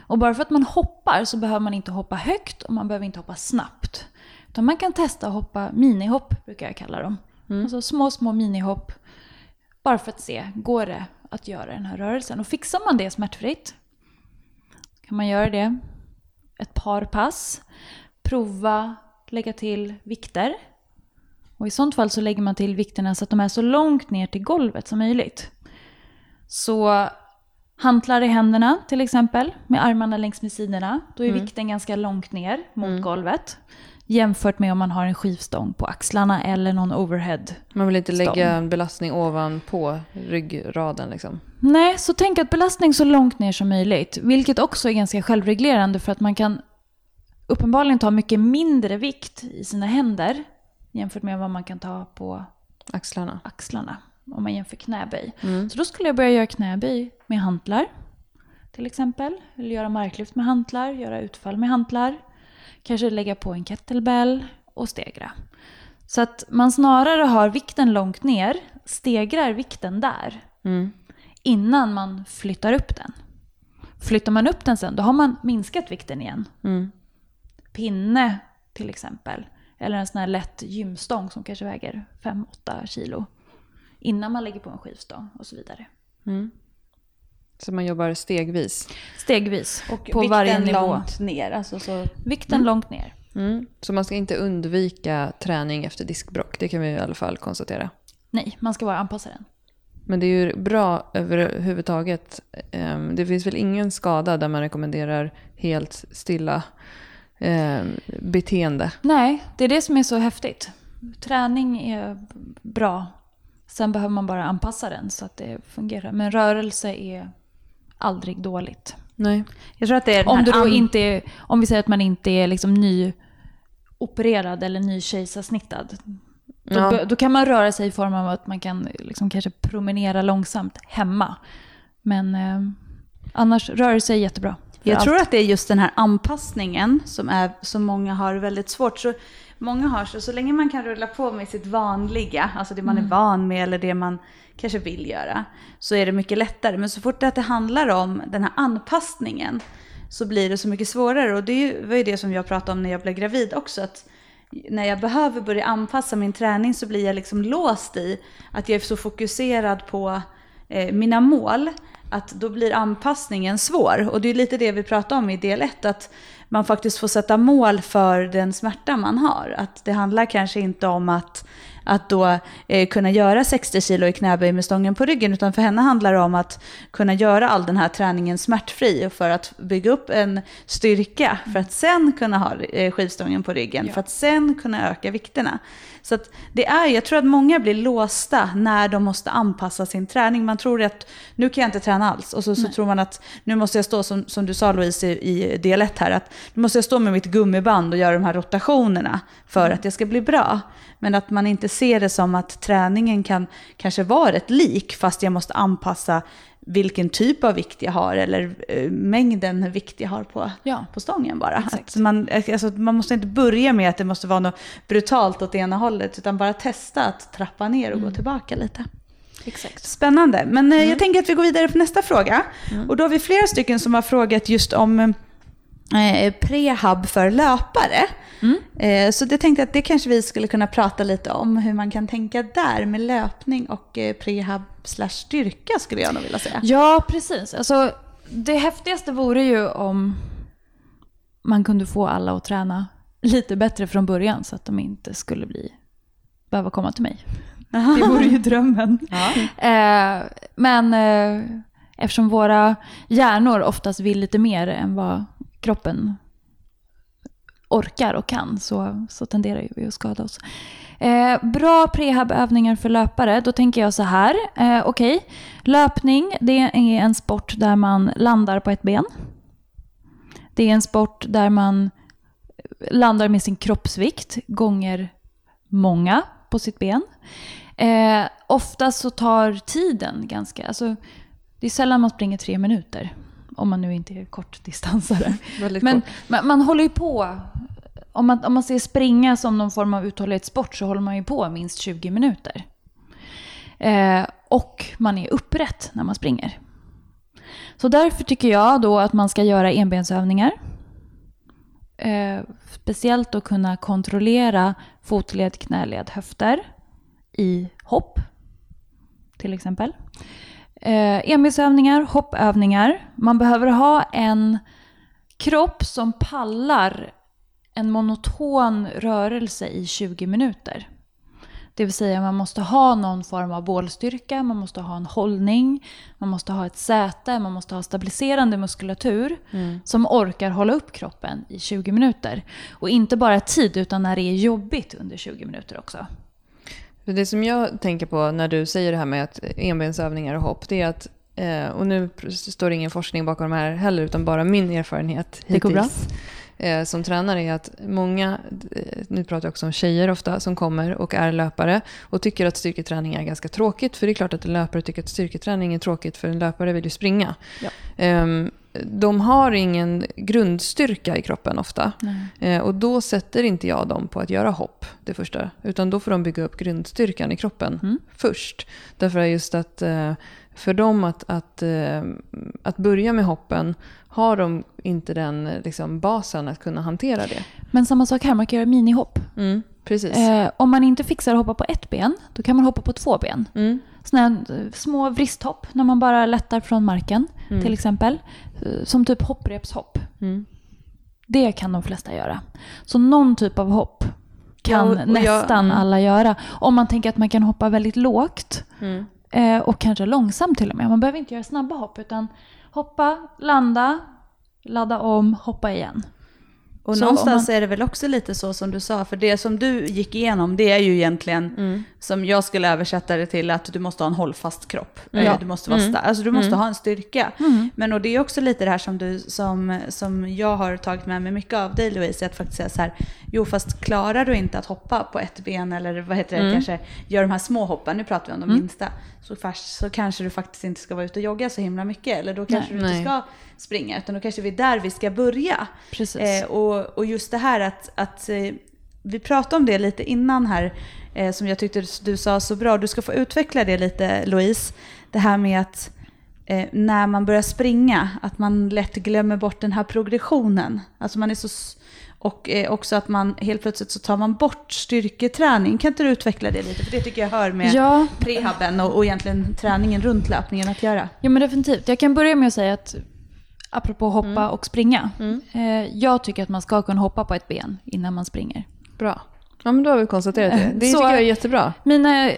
Speaker 1: Och bara för att man hoppar så behöver man inte hoppa högt och man behöver inte hoppa snabbt. Utan man kan testa att hoppa minihopp, brukar jag kalla dem. Alltså små, små minihopp. Bara för att se, går det att göra den här rörelsen? Och fixar man det smärtfritt kan man göra det ett par pass. Prova lägga till vikter. Och i sånt fall så lägger man till vikterna så att de är så långt ner till golvet som möjligt. Så hantlar i händerna till exempel, med armarna längs med sidorna. Då är vikten ganska långt ner mot golvet. Jämfört med om man har en skivstång på axlarna eller någon overhead.
Speaker 2: Man vill inte
Speaker 1: Stång.
Speaker 2: lägga en belastning ovanpå ryggraden. Liksom.
Speaker 1: Nej, så tänk att belastning så långt ner som möjligt. Vilket också är ganska självreglerande för att man kan uppenbarligen ta mycket mindre vikt i sina händer jämfört med vad man kan ta på
Speaker 2: Axlarna.
Speaker 1: axlarna om man jämför knäböj.
Speaker 2: Mm.
Speaker 1: Så då skulle jag börja göra knäböj med hantlar till exempel. Eller göra marklyft med hantlar, göra utfall med hantlar. Kanske lägga på en kettlebell och stegra. Så att man snarare har vikten långt ner, stegrar vikten där
Speaker 2: Mm.
Speaker 1: innan man flyttar upp den. Flyttar man upp den sen, då har man minskat vikten igen.
Speaker 2: Mm.
Speaker 1: Pinne till exempel. Eller en sån här lätt gymstång som kanske väger 5-8 kilo. Innan man lägger på en skivstång och så vidare.
Speaker 2: Mm. Så man jobbar stegvis.
Speaker 1: Stegvis
Speaker 3: Och
Speaker 1: på
Speaker 3: vikten
Speaker 1: varje nivå.
Speaker 3: långt ner. Alltså så,
Speaker 1: Vikten långt ner.
Speaker 2: Mm. Så man ska inte undvika träning efter diskbrock. Det kan vi i alla fall konstatera.
Speaker 1: Nej, man ska bara anpassa den.
Speaker 2: Men det är ju bra överhuvudtaget. Ehm, Det finns väl ingen skada där man rekommenderar helt stilla ehm, beteende.
Speaker 1: Nej, det är det som är så häftigt. Träning är bra. Sen behöver man bara anpassa den så att det fungerar. Men rörelse är aldrig dåligt.
Speaker 2: Nej.
Speaker 3: jag tror att det är
Speaker 1: Om, du då inte är, om vi säger att man inte är liksom nyopererad eller nykejsarsnittad. Då,
Speaker 2: Ja.
Speaker 1: då kan man röra sig i form av att man kan liksom kanske promenera långsamt hemma. Men eh, annars, rörelse är jättebra.
Speaker 3: Jag
Speaker 1: allt.
Speaker 3: tror att det är just den här anpassningen som, är, som många har väldigt svårt. Så många har så, så länge man kan rulla på med sitt vanliga, alltså det man är van med eller det man kanske vill göra, så är det mycket lättare. Men så fort att det handlar om den här anpassningen så blir det så mycket svårare. Och det var ju det som jag pratade om när jag blev gravid också. Att när jag behöver börja anpassa min träning så blir jag liksom låst i att jag är så fokuserad på eh, mina mål att då blir anpassningen svår. Och det är lite det vi pratade om i del 1, att man faktiskt får sätta mål för den smärta man har. Att det handlar kanske inte om att, att då eh, kunna göra 60 kilo i knäböj med stången på ryggen, utan för henne handlar det om att kunna göra all den här träningen smärtfri för att bygga upp en styrka för att sen kunna ha eh, skivstången på ryggen,
Speaker 1: Ja.
Speaker 3: för att sen kunna öka vikterna. Så det är, jag tror att många blir låsta när de måste anpassa sin träning. Man tror att nu kan jag inte träna alls och så, så tror man att nu måste jag stå som, som du sa Louise i, i del 1 här, att nu måste jag stå med mitt gummiband och göra de här rotationerna för att jag ska bli bra. Men att man inte ser det som att träningen kan kanske vara ett lik fast jag måste anpassa vilken typ av vikt jag har eller eh, mängden vikt jag har på,
Speaker 1: Ja.
Speaker 3: på stången bara. Att man, alltså, man måste inte börja med att det måste vara något brutalt åt ena hållet utan bara testa att trappa ner och gå tillbaka lite.
Speaker 1: Exakt.
Speaker 3: Spännande. Men eh, jag tänker att vi går vidare på nästa fråga. Och då har vi flera stycken som har frågat just om eh, prehab för löpare.
Speaker 1: Mm.
Speaker 3: Eh, så det tänkte jag att det kanske vi skulle kunna prata lite om hur man kan tänka där med löpning och eh, prehab slash styrka skulle jag nog vilja säga.
Speaker 1: Ja, precis. Alltså, det häftigaste vore ju om man kunde få alla att träna lite bättre från början så att de inte skulle bli, behöva komma till mig. Det vore ju drömmen. Eh, men eh, eftersom våra hjärnor oftast vill lite mer än vad kroppen orkar och kan så, så tenderar ju vi att skada oss. Eh, bra prehabövningar för löpare, då tänker jag så här. Eh, Okej, löpning det är en sport där man landar på ett ben. Det är en sport där man landar med sin kroppsvikt gånger många på sitt ben. Eh, oftast så tar tiden ganska... Alltså, det är sällan man springer tre minuter. Om man nu inte är kortdistansare. Men
Speaker 2: kort.
Speaker 1: man, man håller ju på. Om man, om man ser springa som någon form av uthållighetssport så håller man ju på minst 20 minuter. Eh, och man är upprätt när man springer. Så därför tycker jag då att man ska göra enbensövningar. Eh, speciellt att kunna kontrollera fotled, knäled, höfter i hopp. Till exempel. Eh, enbensövningar, hoppövningar. Man behöver ha en kropp som pallar en monoton rörelse i 20 minuter. Det vill säga man måste ha någon form av bålstyrka, man måste ha en hållning, man måste ha ett säte, man måste ha stabiliserande muskulatur som orkar hålla upp kroppen i 20 minuter. Och inte bara tid utan när det är jobbigt under 20 minuter också.
Speaker 2: Det som jag tänker på när du säger det här med att enbensövningar och hopp, det är att, eh, och nu står det ingen forskning bakom de här heller, utan bara min erfarenhet
Speaker 1: Det går bra.
Speaker 2: hittills, eh, som tränare är att många, eh, nu pratar jag också om tjejer ofta, som kommer och är löpare och tycker att styrketräning är ganska tråkigt. För det är klart att en löpare tycker att styrketräning är tråkigt, för en löpare vill ju springa.
Speaker 1: Ja.
Speaker 2: Ehm, de har ingen grundstyrka i kroppen ofta. Eh, och då sätter inte jag dem på att göra hopp, det första. Utan då får de bygga upp grundstyrkan i kroppen
Speaker 1: Mm.
Speaker 2: först. Därför är just att eh, för dem att, att, eh, att börja med hoppen har de inte den eh, liksom, basen att kunna hantera det.
Speaker 1: Men samma sak här, man kan göra minihopp.
Speaker 2: Mm, precis.
Speaker 1: Om man inte fixar att hoppa på ett ben, då kan man hoppa på två ben.
Speaker 2: Mm,
Speaker 1: Såna eh, små vristhopp när man bara lättar från marken
Speaker 2: Mm.
Speaker 1: till exempel. Eh, Som typ hopprepshopp.
Speaker 2: mm.
Speaker 1: Det kan de flesta göra. Så någon typ av hopp kan
Speaker 2: Ja, och jag-
Speaker 1: nästan
Speaker 2: mm.
Speaker 1: alla göra. Om man tänker att man kan hoppa väldigt lågt
Speaker 2: Mm.
Speaker 1: eh, och kanske långsamt till och med. Man behöver inte göra snabba hopp utan hoppa, landa, ladda om, hoppa igen.
Speaker 3: Och
Speaker 1: Så
Speaker 3: någonstans
Speaker 1: om
Speaker 3: är det väl också lite så som du sa, för det som du gick igenom det är ju egentligen,
Speaker 2: Mm.
Speaker 3: som jag skulle översätta det till, att du måste ha en hållfast kropp.
Speaker 1: Ja.
Speaker 3: Eh, Du måste vara
Speaker 2: Mm.
Speaker 3: alltså du måste
Speaker 2: Mm.
Speaker 3: ha en styrka.
Speaker 1: Mm.
Speaker 3: Men och det är också lite det här som, du, som, som jag har tagit med mig mycket av dig Louise, att faktiskt säga så här, jo fast klarar du inte att hoppa på ett ben eller vad heter det,
Speaker 2: Mm.
Speaker 3: kanske gör de här små hoppen, nu pratar vi om de
Speaker 1: Mm.
Speaker 3: minsta, så, fast, så kanske du faktiskt inte ska vara ute och jogga så himla mycket, eller då kanske
Speaker 2: Nej.
Speaker 3: du inte
Speaker 2: Nej.
Speaker 3: ska springa, utan då kanske vi är där vi ska börja. Eh, och, och just det här att, att eh, vi pratade om det lite innan här, eh, som jag tyckte du sa så bra. Du ska få utveckla det lite Louise. Det här med att eh, när man börjar springa, att man lätt glömmer bort den här progressionen. Alltså man är så, och eh, också att man helt plötsligt så tar man bort styrketräning. Kan inte du utveckla det lite? För det tycker jag hör med
Speaker 1: Ja,
Speaker 3: prehaben och, och egentligen träningen runt löpningen att göra.
Speaker 1: ja, men definitivt. Jag kan börja med att säga att apropå hoppa
Speaker 2: Mm.
Speaker 1: och springa.
Speaker 2: Mm.
Speaker 1: Eh, jag tycker att man ska kunna hoppa på ett ben innan man springer.
Speaker 2: Bra. Ja, men då har vi konstaterat det. Det
Speaker 1: Så-
Speaker 2: tycker jag är jättebra.
Speaker 1: Mina,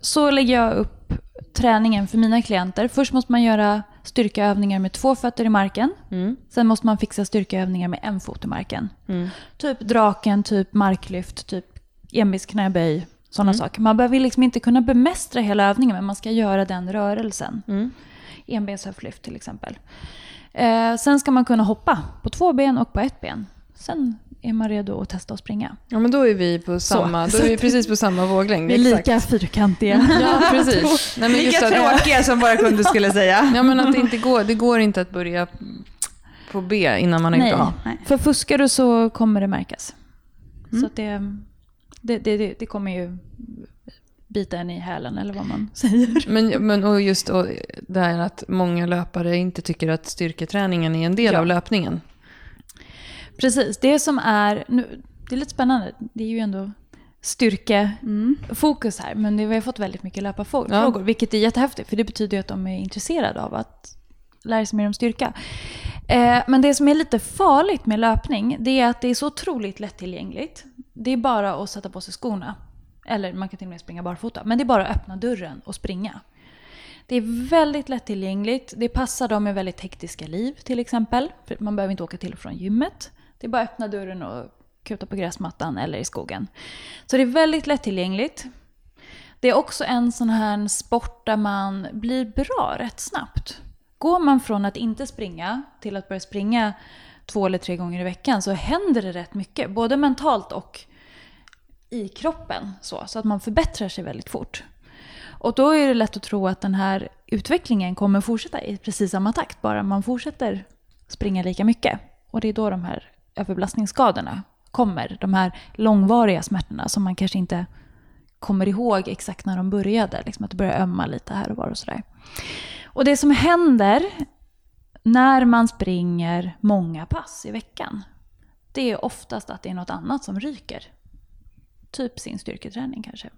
Speaker 1: så lägger jag upp träningen för mina klienter. Först måste man göra styrkeövningar med två fötter i marken.
Speaker 2: Mm.
Speaker 1: Sen måste man fixa styrkeövningar med en fot i marken.
Speaker 2: Mm.
Speaker 1: Typ draken, typ marklyft, typ envis knäböj. Sådana
Speaker 2: Mm.
Speaker 1: saker. Man behöver liksom inte kunna bemästra hela övningen men man ska göra den rörelsen.
Speaker 2: Mm.
Speaker 1: Enbenshöftlyft till exempel. Eh, sen ska man kunna hoppa på två ben och på ett ben. Sen är man redo att testa att springa.
Speaker 2: Ja, men då är vi på samma, då är vi precis på samma våglängd.
Speaker 1: Vi är
Speaker 2: exakt.
Speaker 1: lika fyrkantiga.
Speaker 2: Ja, precis. Nej, men
Speaker 3: Lika tråkiga som våra kunder skulle säga.
Speaker 2: ja, men att det inte går, det går inte att börja på B innan man har gjort
Speaker 1: Nej.
Speaker 2: A.
Speaker 3: Nej.
Speaker 1: För fuskar du så kommer det märkas.
Speaker 3: Mm.
Speaker 1: Så det, det, det, det kommer ju bita en i hälen eller vad man säger.
Speaker 2: Men, men och just och det här att många löpare inte tycker att styrketräningen är en del
Speaker 1: Ja.
Speaker 2: av löpningen.
Speaker 1: Precis, det som är, nu, det är lite spännande, det är ju ändå styrkefokus här, men det, vi har fått väldigt mycket löparfrågor,
Speaker 2: Ja.
Speaker 1: vilket är jättehäftigt, för det betyder ju att de är intresserade av att lära sig mer om styrka. Eh, men det som är lite farligt med löpning, det är att det är så otroligt lättillgängligt. Det är bara att sätta på sig skorna. Eller man kan till och med springa barfota. Men det är bara att öppna dörren och springa. Det är väldigt lättillgängligt. Det passar dem med väldigt hektiska liv till exempel. För man behöver inte åka till och från gymmet. Det är bara att öppna dörren och kuta på gräsmattan eller i skogen. Så det är väldigt lättillgängligt. Det är också en sån här sport där man blir bra rätt snabbt. Går man från att inte springa till att börja springa två eller tre gånger i veckan så händer det rätt mycket. Både mentalt och i kroppen. Så, så att man förbättrar sig väldigt fort. Och då är det lätt att tro att den här utvecklingen kommer fortsätta i precis samma takt. Bara man fortsätter springa lika mycket. Och det är då de här överbelastningsskadorna kommer. De här långvariga smärtorna som man kanske inte kommer ihåg exakt när de började. Liksom att det börjar ömma lite här och var och sådär. Och det som händer när man springer många pass i veckan, det är oftast att det är något annat som ryker. Typ sin styrketräning kanske.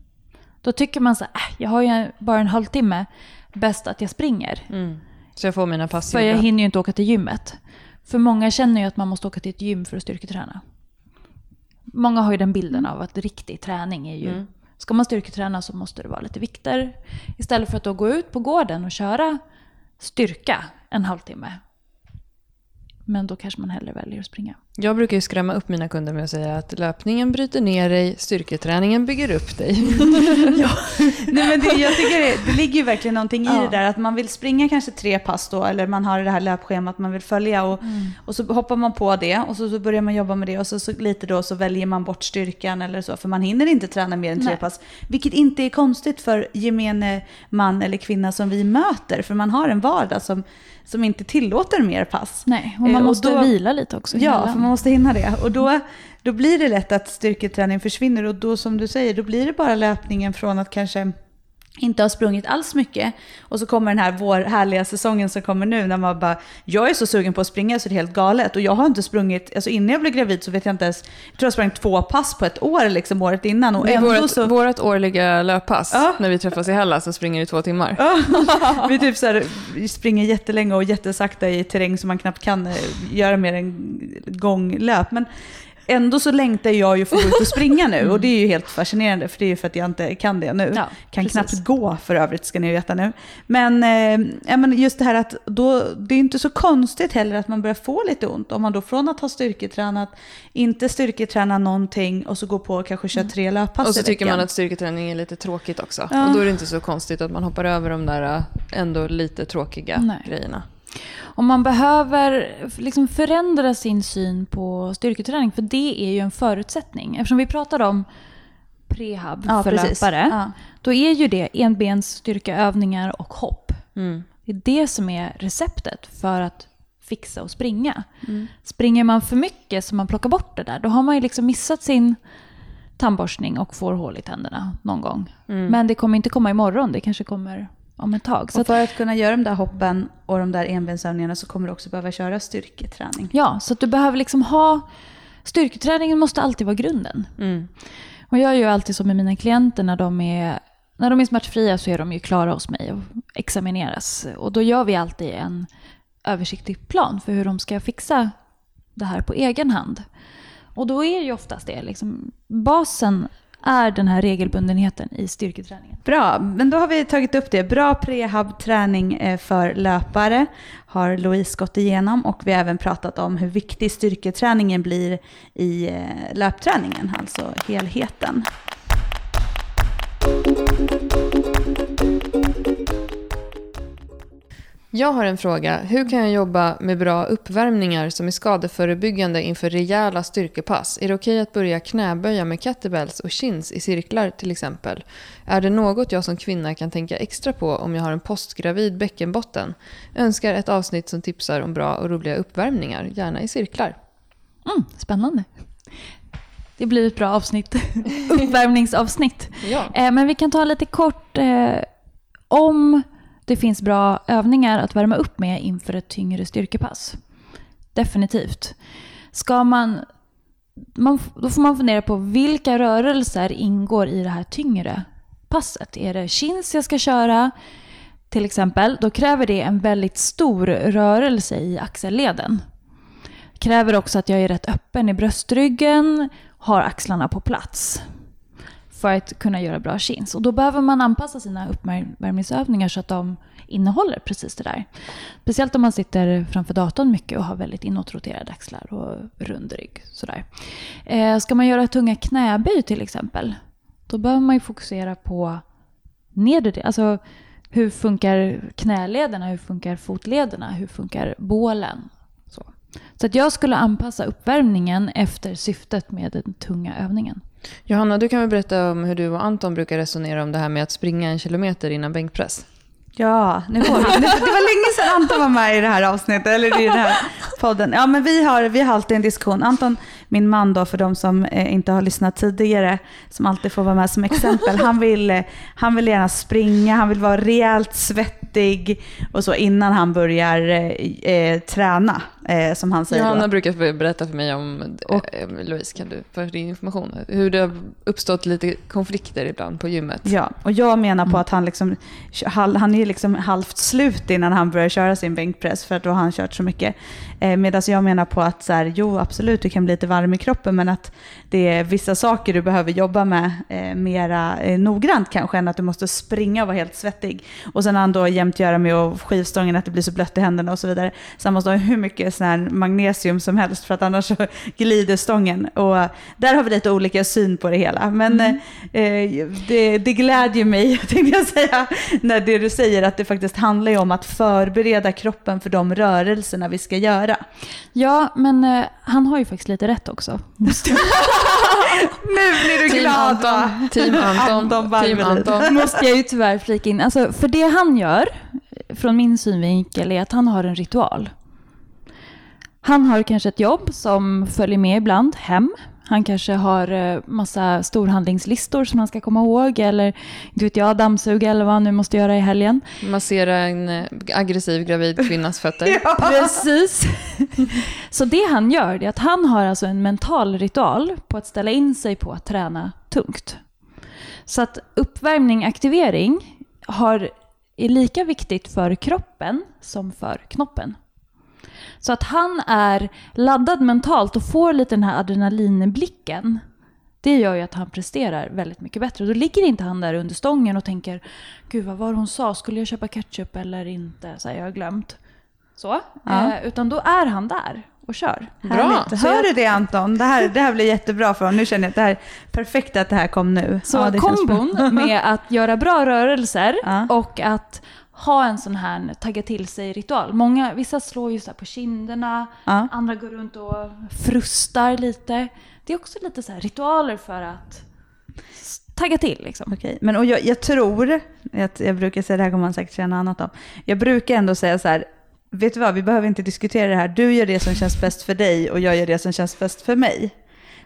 Speaker 1: Då tycker man så här, äh, jag har ju bara en halvtimme, bäst att jag springer.
Speaker 2: Mm. Så jag får mina pass
Speaker 1: För jag hinner ju inte åka till gymmet. För många känner ju att man måste åka till ett gym för att styrketräna. Många har ju den bilden av att riktig träning är ju...
Speaker 2: Mm.
Speaker 1: Ska man styrketräna så måste det vara lite vikter. Istället för att då gå ut på gården och köra styrka en halvtimme. Men då kanske man hellre väljer att springa.
Speaker 2: Jag brukar ju skrämma upp mina kunder med att säga att löpningen bryter ner dig, styrketräningen bygger upp dig.
Speaker 3: Nej, men det, jag tycker det, det ligger ju verkligen någonting i
Speaker 1: Ja.
Speaker 3: det där att man vill springa kanske tre pass då, eller man har det här löpschemat man vill följa och, och så hoppar man på det och så, så börjar man jobba med det och så, så lite då så väljer man bort styrkan eller så, för man hinner inte träna mer än tre
Speaker 1: Nej.
Speaker 3: pass. Vilket inte är konstigt för gemene man eller kvinna som vi möter, för man har en vardag som, som inte tillåter mer pass.
Speaker 1: Nej, och
Speaker 3: Eh,
Speaker 1: man
Speaker 3: och
Speaker 1: måste
Speaker 3: då-
Speaker 1: vila lite också.
Speaker 3: Ja, man måste hinna det. Och då, då blir det lätt att styrketräning försvinner och då som du säger, då blir det bara löpningen från att kanske inte ha sprungit alls mycket. Och så kommer den här vår härliga säsongen som kommer nu när man bara, jag är så sugen på att springa så det är helt galet. Och jag har inte sprungit, alltså innan jag blev gravid så vet jag inte ens, jag tror jag sprang två pass på ett år liksom året innan. Och
Speaker 2: I
Speaker 3: ändå
Speaker 2: vårt,
Speaker 3: så...
Speaker 2: vårt årliga löppass,
Speaker 3: Ja.
Speaker 2: när vi träffas i Hellas, så springer det två timmar.
Speaker 3: Ja, vi typ så här, springer jättelänge och jättesakta i terräng som man knappt kan eh, göra mer än gånglöp. Men ändå så längtar jag ju för att gå ut och springa nu och det är ju helt fascinerande för det är ju för att jag inte kan det nu.
Speaker 1: Ja,
Speaker 3: kan
Speaker 1: precis.
Speaker 3: knappt gå för övrigt ska ni veta nu. Men, eh, ja, men just det här att då, det är inte så konstigt heller att man börjar få lite ont. Om man då från att ha styrketränat, inte styrketräna någonting och så går på och kanske kör tre löppass
Speaker 2: Och så tycker man att styrketräning är lite tråkigt också.
Speaker 3: Ja.
Speaker 2: Och då är det inte så konstigt att man hoppar över de där äh, ändå lite tråkiga
Speaker 1: Nej.
Speaker 2: grejerna.
Speaker 1: Och man behöver liksom förändra sin syn på styrketräning, för det är ju en förutsättning. Eftersom vi pratade om prehab
Speaker 3: Ja,
Speaker 1: för
Speaker 3: precis.
Speaker 1: löpare,
Speaker 3: Ja.
Speaker 1: då är ju det enbens styrkeövningar och hopp.
Speaker 2: Mm.
Speaker 1: Det är det som är receptet för att fixa och springa.
Speaker 3: Mm.
Speaker 1: Springer man för mycket så man plockar bort det där, då har man ju liksom missat sin tandborstning och får hål i tänderna någon gång.
Speaker 3: Mm.
Speaker 1: Men det kommer inte komma imorgon, det kanske kommer om ett tag. Så
Speaker 3: Och för att kunna göra de där hoppen och de där enbensövningarna så kommer du också behöva köra styrketräning.
Speaker 1: ja, så du behöver liksom ha... Styrketräningen måste alltid vara grunden.
Speaker 2: Mm.
Speaker 1: Och jag gör alltid så med mina klienter när de är, när de är smärtfria så är de ju klara hos mig och examineras. Och då gör vi alltid en översiktlig plan för hur de ska fixa det här på egen hand. Och då är ju oftast det liksom, basen är den här regelbundenheten i styrketräningen.
Speaker 3: Bra, men då har vi tagit upp det. Bra prehab-träning eh, för löpare har Louise gått igenom och vi har även pratat om hur viktig styrketräningen blir i eh, löpträningen, alltså helheten.
Speaker 2: Jag har en fråga. Hur kan jag jobba med bra uppvärmningar som är skadeförebyggande inför rejäla styrkepass? Är det okej att börja knäböja med kettlebells och chins i cirklar till exempel? Är det något jag som kvinna kan tänka extra på om jag har en postgravid bäckenbotten? Önskar ett avsnitt som tipsar om bra och roliga uppvärmningar, gärna i cirklar.
Speaker 1: Mm, spännande. Det blir ett bra avsnitt. Uppvärmningsavsnitt.
Speaker 2: Ja.
Speaker 1: Eh, men vi kan ta lite kort eh, om det finns bra övningar att värma upp med inför ett tyngre styrkepass. Definitivt. ska man, man... Då får man fundera på vilka rörelser ingår i det här tyngre passet. Är det chins jag ska köra? Till exempel, då kräver det en väldigt stor rörelse i axelleden. Kräver också att jag är rätt öppen i bröstryggen, har axlarna på plats för att kunna göra bra chins. Och då behöver man anpassa sina uppvärmningsövningar så att de innehåller precis det där. Speciellt om man sitter framför datorn mycket och har väldigt inåtroterade axlar och rund rygg. Sådär. Eh, ska man göra tunga knäböj till exempel, då behöver man ju fokusera på nedre Alltså hur funkar knälederna, hur funkar fotlederna, hur funkar bålen? Så, så att jag skulle anpassa uppvärmningen efter syftet med den tunga övningen.
Speaker 2: Johanna, du kan väl berätta om hur du och Anton brukar resonera om det här med att springa en kilometer innan bänkpress?
Speaker 3: Ja, nu får vi. Det var länge sedan Anton var med i det här avsnittet, eller i den här podden. Ja, men vi har, vi har alltid en diskussion. Anton, min man då, för de som eh, inte har lyssnat tidigare, som alltid får vara med som exempel. Han vill, eh, han vill gärna springa, han vill vara rejält svettig och så innan han börjar eh, eh träna, eh, som han säger.
Speaker 2: Johanna då. brukar berätta för mig om, och, eh, Louise, kan du för din information, hur det har uppstått lite konflikter ibland på gymmet.
Speaker 3: Ja, och jag menar på mm. att han liksom, han är liksom halvt slut innan han börjar köra sin bänkpress, för att då har han kört så mycket. Eh, Medan jag menar på att så här, jo absolut, du kan bli lite varm i kroppen, men att det är vissa saker du behöver jobba med eh, mera eh, noggrant kanske, än att du måste springa och vara helt svettig. Och sen han då jämt göra med att skivstången, att det blir så blött i händerna och så vidare. Så han måste ha hur mycket sån här magnesium som helst, för att annars så glider stången. Och där har vi lite olika syn på det hela. Men mm. eh, det, det glädjer mig, tänkte jag säga, när det du säger, att det faktiskt handlar om att förbereda kroppen för de rörelserna vi ska göra.
Speaker 1: Ja, men eh, han har ju faktiskt lite rätt också.
Speaker 3: nu blir du
Speaker 2: Team
Speaker 3: glad
Speaker 2: Anton. Team Anton. Anton Team Anton.
Speaker 1: Måste jag ju tyvärr flika in. Alltså, för det han gör, från min synvinkel, är att han har en ritual. Han har kanske ett jobb som följer med ibland hem. Han kanske har eh, massa storhandlingslistor som han ska komma ihåg eller inte vet jag, dammsuga eller vad han nu måste göra i helgen.
Speaker 2: Massera en eh, aggressiv gravid kvinnas fötter.
Speaker 1: ja. Precis. Så det han gör är att han har alltså en mental ritual på att ställa in sig på att träna tungt. Så att uppvärmning, aktivering har, är lika viktigt för kroppen som för knoppen. Så att han är laddad mentalt och får lite den här adrenalinblicken. Det gör ju att han presterar väldigt mycket bättre. Då ligger inte han där under stången och tänker Gud vad var hon sa? Skulle jag köpa ketchup eller inte? Så här, jag har glömt. Så. Ja. Eh, utan då är han där och kör.
Speaker 3: Bra. Härligt. Hör du det Anton? Det här, det här blir jättebra för honom. Nu känner jag att det här är perfekt att det här kom nu.
Speaker 1: Så ja, kombon med att göra bra rörelser ja. och att ha en sån här tagga till sig-ritual. Många, vissa slår ju så på kinderna, ja. andra går runt och frustar lite. Det är också lite så ritualer för att tagga till. Liksom.
Speaker 3: Okej, men och jag, jag tror, jag, jag brukar säga, det här kommer man säkert känna annat om. Jag brukar ändå säga så här, vet du vad, vi behöver inte diskutera det här. Du gör det som känns bäst för dig och jag gör det som känns bäst för mig.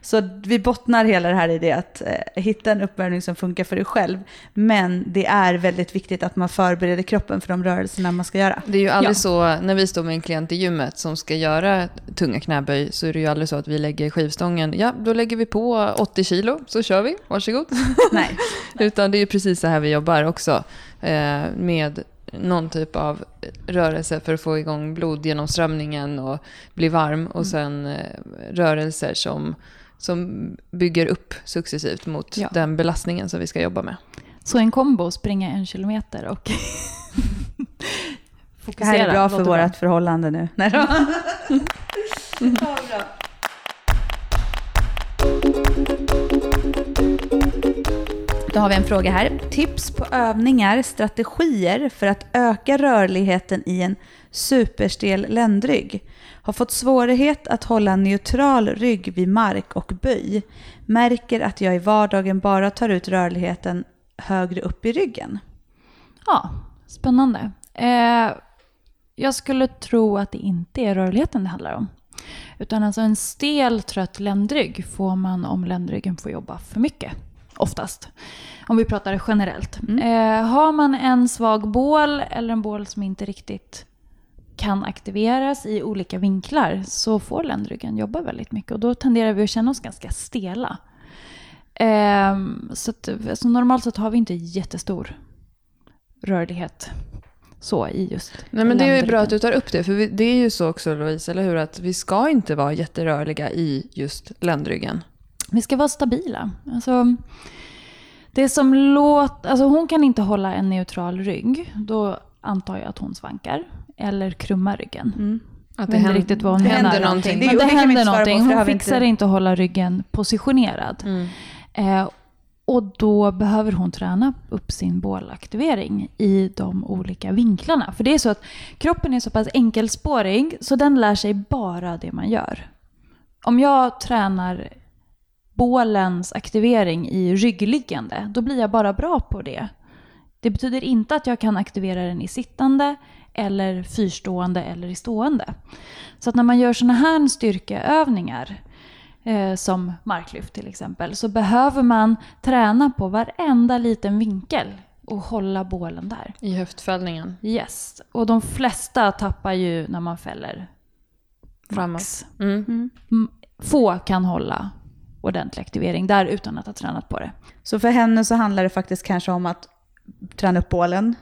Speaker 3: Så vi bottnar hela det här i det att eh, hitta en uppvärmning som funkar för dig själv. Men det är väldigt viktigt att man förbereder kroppen för de rörelserna man ska göra.
Speaker 2: Det är ju aldrig ja. så, när vi står med en klient i gymmet som ska göra tunga knäböj, så är det ju aldrig så att vi lägger skivstången, ja då lägger vi på 80 kilo, så kör vi, varsågod.
Speaker 3: Nej.
Speaker 2: Utan det är ju precis så här vi jobbar också. Eh, med någon typ av rörelse för att få igång blodgenomströmningen och bli varm. Och mm. sen eh, rörelser som som bygger upp successivt mot ja. den belastningen som vi ska jobba med.
Speaker 1: Så en kombo, springa en kilometer och
Speaker 3: fokusera. Det här är bra för vårt förhållande nu. Nej då. Då har vi en fråga här. Tips på övningar, strategier för att öka rörligheten i en superstel ländrygg. Har fått svårighet att hålla neutral rygg vid mark och böj. Märker att jag i vardagen bara tar ut rörligheten högre upp i ryggen.
Speaker 1: Ja, spännande. Eh, jag skulle tro att det inte är rörligheten det handlar om. Utan alltså en stel, trött ländrygg får man om ländryggen får jobba för mycket. Oftast. Om vi pratar generellt. Mm. Eh, har man en svag bål eller en bål som inte riktigt kan aktiveras i olika vinklar så får ländryggen jobba väldigt mycket och då tenderar vi att känna oss ganska stela. Ehm, så att, alltså normalt sett har vi inte jättestor rörlighet så i just
Speaker 2: Nej, men det är ju bra att du tar upp det, för det är ju så också Louise, eller hur? Att vi ska inte vara jätterörliga i just ländryggen.
Speaker 1: Vi ska vara stabila. Alltså, det som låter, alltså hon kan inte hålla en neutral rygg. Då antar jag att hon svankar. Eller krummar ryggen.
Speaker 3: Mm.
Speaker 2: Att det händer,
Speaker 1: riktigt vad hon
Speaker 2: händer
Speaker 1: menar.
Speaker 2: någonting.
Speaker 3: Det-
Speaker 1: Men det
Speaker 3: det
Speaker 1: händer
Speaker 3: på,
Speaker 1: någonting.
Speaker 3: det
Speaker 1: Hon fixar
Speaker 3: inte-
Speaker 1: inte att hålla ryggen positionerad.
Speaker 2: Mm.
Speaker 1: Eh, och då behöver hon träna upp sin bålaktivering i de olika vinklarna. För det är så att kroppen är så pass enkelspårig så den lär sig bara det man gör. Om jag tränar bålens aktivering i ryggliggande, då blir jag bara bra på det. Det betyder inte att jag kan aktivera den i sittande eller fyrstående eller i stående. Så att när man gör sådana här styrkeövningar eh, som marklyft till exempel, så behöver man träna på varenda liten vinkel och hålla bålen där.
Speaker 2: I höftfällningen.
Speaker 1: Yes. Och de flesta tappar ju när man fäller max.
Speaker 2: Mm.
Speaker 1: Mm, Få kan hålla ordentlig aktivering där utan att ha tränat på det.
Speaker 3: Så för henne så handlar det faktiskt kanske om att träna upp bålen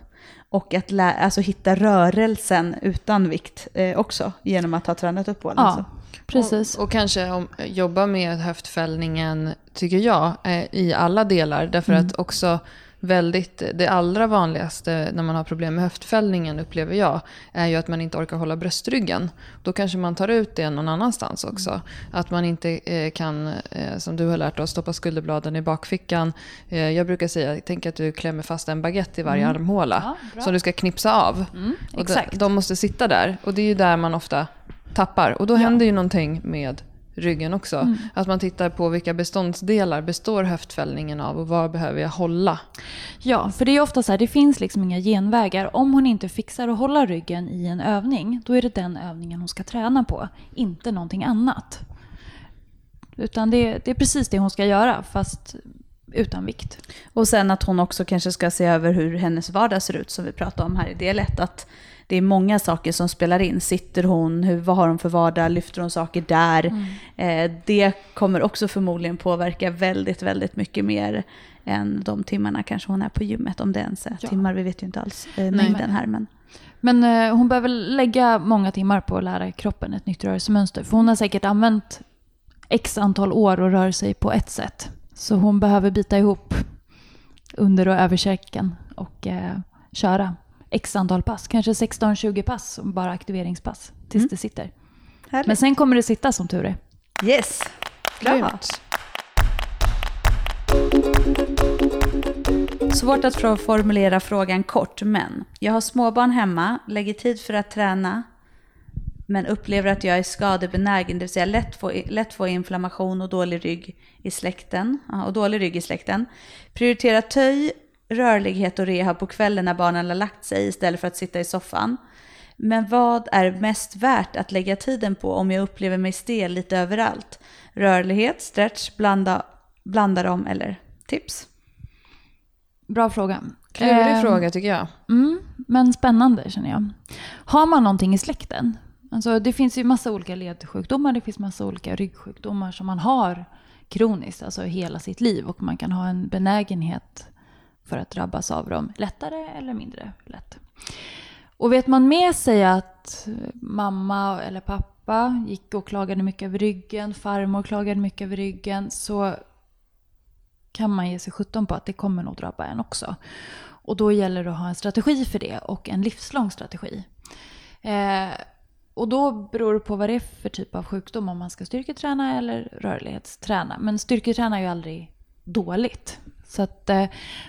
Speaker 3: och att lä- alltså hitta rörelsen utan vikt eh, också genom att ha tränat upp bålen.
Speaker 1: Ja,
Speaker 3: Så.
Speaker 1: precis.
Speaker 2: Och, och kanske om, jobba med höftfällningen, tycker jag, eh, i alla delar. Därför
Speaker 1: Mm.
Speaker 2: att också väldigt, det allra vanligaste när man har problem med höftfällningen upplever jag, är ju att man inte orkar hålla bröstryggen. Då kanske man tar ut det någon annanstans också. Att man inte eh, kan, eh, som du har lärt oss, stoppa skulderbladen i bakfickan. Eh, jag brukar säga, tänk att du klämmer fast en baguette i varje armhåla.
Speaker 1: Mm. Ja, bra.
Speaker 2: som du ska knipsa av.
Speaker 1: Mm,
Speaker 2: Och de, de måste sitta där. Och det är ju där man ofta tappar. Och då händer ju någonting med ryggen också.
Speaker 1: Mm.
Speaker 2: Att man tittar på vilka beståndsdelar består höftfällningen av och vad behöver jag hålla?
Speaker 1: Ja, för det är ofta så här, det finns liksom inga genvägar. Om hon inte fixar att hålla ryggen i en övning, då är det den övningen hon ska träna på, inte någonting annat. Utan det, det är precis det hon ska göra, fast utan vikt.
Speaker 3: Och sen att hon också kanske ska se över hur hennes vardag ser ut som vi pratade om här i del 1. Att det är många saker som spelar in. Sitter hon? Hur, vad har hon för vardag? Lyfter hon saker där? Eh, det kommer också förmodligen påverka väldigt, väldigt mycket mer än de timmarna kanske hon är på gymmet. Om det ens är
Speaker 1: Ja.
Speaker 3: timmar, vi vet ju inte alls eh, mängden här. Men
Speaker 1: Men eh, hon behöver lägga många timmar på att lära kroppen ett nytt rörelsemönster. För hon har säkert använt x antal år och rör sig på ett sätt. Så hon behöver bita ihop under och överkäken och eh, köra x antal pass. Kanske 16-20 pass, bara aktiveringspass, tills
Speaker 3: Mm.
Speaker 1: det sitter.
Speaker 3: härligt.
Speaker 1: Men sen kommer det sitta som tur är.
Speaker 3: yes.
Speaker 2: Grymt.
Speaker 3: Svårt att formulera frågan kort, men jag har småbarn hemma, lägger tid för att träna, men upplever att jag är skadebenägen, det vill säga lätt få, lätt få inflammation och dålig rygg i släkten. Och dålig rygg i släkten. Prioritera töj, rörlighet och rehab på kvällen när barnen har lagt sig istället för att sitta i soffan. Men vad är mest värt att lägga tiden på om jag upplever mig stel lite överallt? Rörlighet, stretch, blanda, blanda dem eller tips?
Speaker 1: Bra fråga.
Speaker 2: Klurig
Speaker 1: Eh,
Speaker 2: fråga tycker jag.
Speaker 1: Mm, men spännande känner jag. Har man någonting i släkten? Alltså, det finns ju massa olika ledsjukdomar, det finns massa olika ryggsjukdomar som man har kroniskt, alltså hela sitt liv. Och man kan ha en benägenhet för att drabbas av dem lättare eller mindre lätt. Och vet man med sig att mamma eller pappa gick och klagade mycket över ryggen, farmor klagade mycket över ryggen, så kan man ge sig sjutton på att det kommer nog drabba en också. Och då gäller det att ha en strategi för det och en livslång strategi. Eh, och då beror det på vad det är för typ av sjukdom, om man ska styrketräna eller rörlighetsträna. Men styrketräna är ju aldrig dåligt. Så att, eh,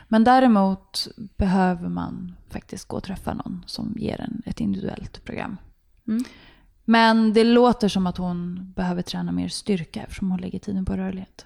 Speaker 1: men däremot behöver man faktiskt gå och träffa någon som ger en ett individuellt program.
Speaker 3: Mm.
Speaker 1: Men det låter som att hon behöver träna mer styrka eftersom hon lägger tiden på rörlighet.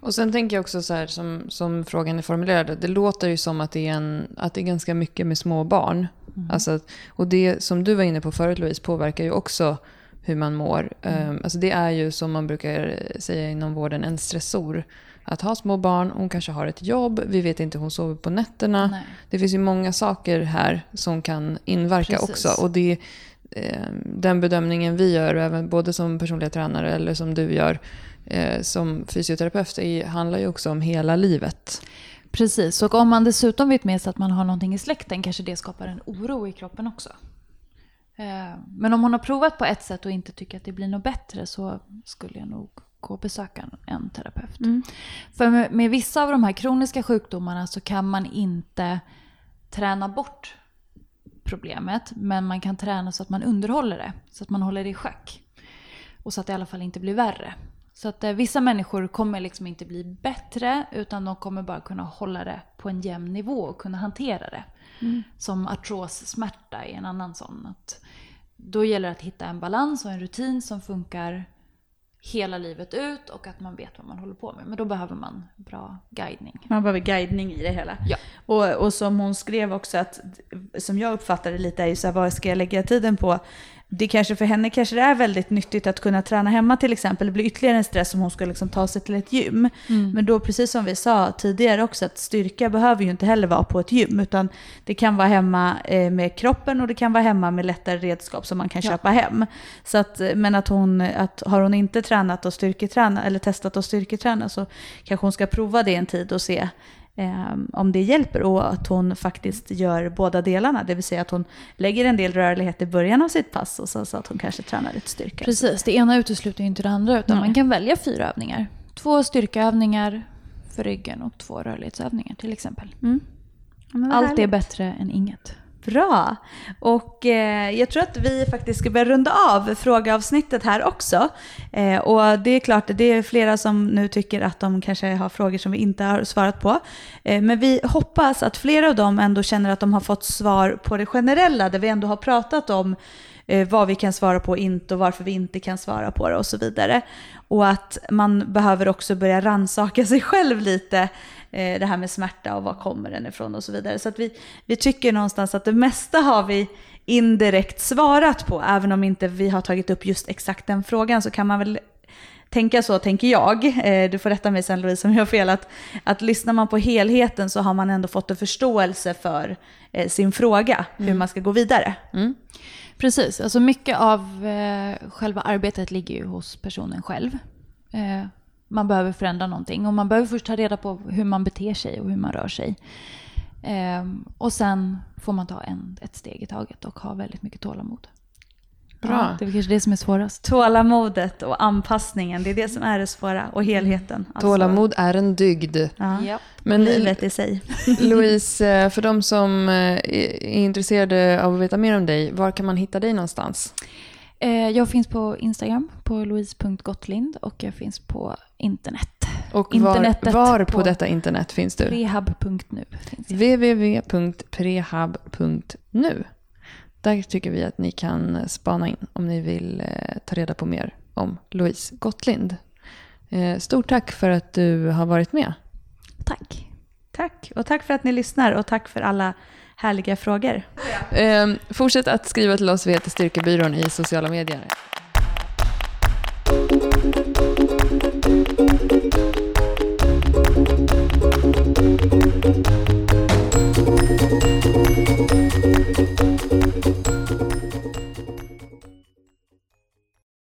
Speaker 2: Och sen tänker jag också så här som, som frågan är formulerad. Det låter ju som att det är, en, att det är ganska mycket med små barn. Alltså, att- och det som du var inne på förut Louise påverkar ju också hur man mår. Um, alltså det är ju som man brukar säga inom vården en stressor. Att ha små barn, hon kanske har ett jobb, vi vet inte hon sover på nätterna.
Speaker 1: Nej.
Speaker 2: Det finns ju många saker här som kan inverka
Speaker 1: Precis.
Speaker 2: också. Och det, eh, den bedömningen vi gör, även både som personliga tränare eller som du gör eh, som fysioterapeut, är, handlar ju också om hela livet.
Speaker 1: Precis, och om man dessutom vet med sig att man har någonting i släkten kanske det skapar en oro i kroppen också. Eh, men om hon har provat på ett sätt och inte tycker att det blir något bättre så skulle jag nog gå och besöka en terapeut. Mm. För med, med, vissa av de här kroniska sjukdomarna så kan man inte träna bort problemet. Men man kan träna så att man underhåller det. Så att man håller det i schack. Och så att det i alla fall inte blir värre. Så att eh, vissa människor kommer liksom inte bli bättre utan de kommer bara kunna hålla det på en jämn nivå och kunna hantera det. Mm. Som artrossmärta är en annan sån. Att då gäller det att hitta en balans och en rutin som funkar hela livet ut och att man vet vad man håller på med. Men då behöver man bra guidning.
Speaker 3: Man behöver guidning i det hela.
Speaker 1: Ja.
Speaker 3: Och, och som hon skrev också, att, som jag uppfattar det lite, är ju så här, vad ska jag lägga tiden på? Det kanske för henne kanske det är väldigt nyttigt att kunna träna hemma till exempel. Det blir ytterligare en stress om hon ska liksom ta sig till ett gym. Mm. Men då precis som vi sa tidigare också att styrka behöver ju inte heller vara på ett gym. Utan det kan vara hemma eh, med kroppen och det kan vara hemma med lättare redskap som man kan ja. köpa hem. Så att, men att hon, att har hon inte tränat och styrketräna eller testat att styrketräna så kanske hon ska prova det en tid och se eh, om det hjälper och att hon faktiskt gör båda delarna. Det vill säga att hon lägger en del rörlighet i början av sitt pass och så, så att hon kanske tränar lite styrka.
Speaker 1: Precis, det ena utesluter ju inte det andra utan Nej. man kan välja fyra övningar. Två styrkeövningar för ryggen och två rörlighetsövningar till exempel. Mm. Allt är bättre än inget.
Speaker 3: Bra. Och eh, jag tror att vi faktiskt ska börja runda av frågeavsnittet här också. Eh, och det är klart, det är flera som nu tycker att de kanske har frågor som vi inte har svarat på. Eh, men vi hoppas att flera av dem ändå känner att de har fått svar på det generella, där vi ändå har pratat om eh, vad vi kan svara på och inte och varför vi inte kan svara på det och så vidare. Och att man behöver också börja ransaka sig själv lite eh, det här med smärta och var kommer den ifrån och så vidare. Så att vi, vi tycker någonstans att det mesta har vi indirekt svarat på, även om inte vi har tagit upp just exakt den frågan så kan man väl tänka så, tänker jag. Eh, du får rätta mig sen Louise om jag har fel. Att, att lyssnar man på helheten så har man ändå fått en förståelse för eh, sin fråga, hur mm. man ska gå vidare. Mm.
Speaker 1: Precis, alltså mycket av eh, själva arbetet ligger ju hos personen själv. Eh, man behöver förändra någonting och man behöver först ta reda på hur man beter sig och hur man rör sig. Eh, och sen får man ta en, ett steg i taget och ha väldigt mycket tålamod.
Speaker 2: Bra. Ja,
Speaker 1: det är kanske det som är svårast.
Speaker 3: Tålamodet och anpassningen, det är det som är det svåra. Och helheten.
Speaker 2: Alltså. Tålamod är en dygd.
Speaker 3: Ja. Men livet i sig.
Speaker 2: Louise, eh, för de som eh, är intresserade av att veta mer om dig, var kan man hitta dig någonstans?
Speaker 1: Eh, jag finns på Instagram, på louise.gottlind och jag finns på internet.
Speaker 2: Och var, var på, på, detta internet finns du?
Speaker 1: Prehab.nu.
Speaker 2: www.prehab.nu. Där tycker vi att ni kan spana in om ni vill eh, ta reda på mer om Louise Gottlind. Eh, stort tack för att du har varit med.
Speaker 1: Tack.
Speaker 3: Tack. Och tack för att ni lyssnar och tack för alla härliga frågor.
Speaker 2: Eh, fortsätt att skriva till oss via Styrkebyrån i sociala medier.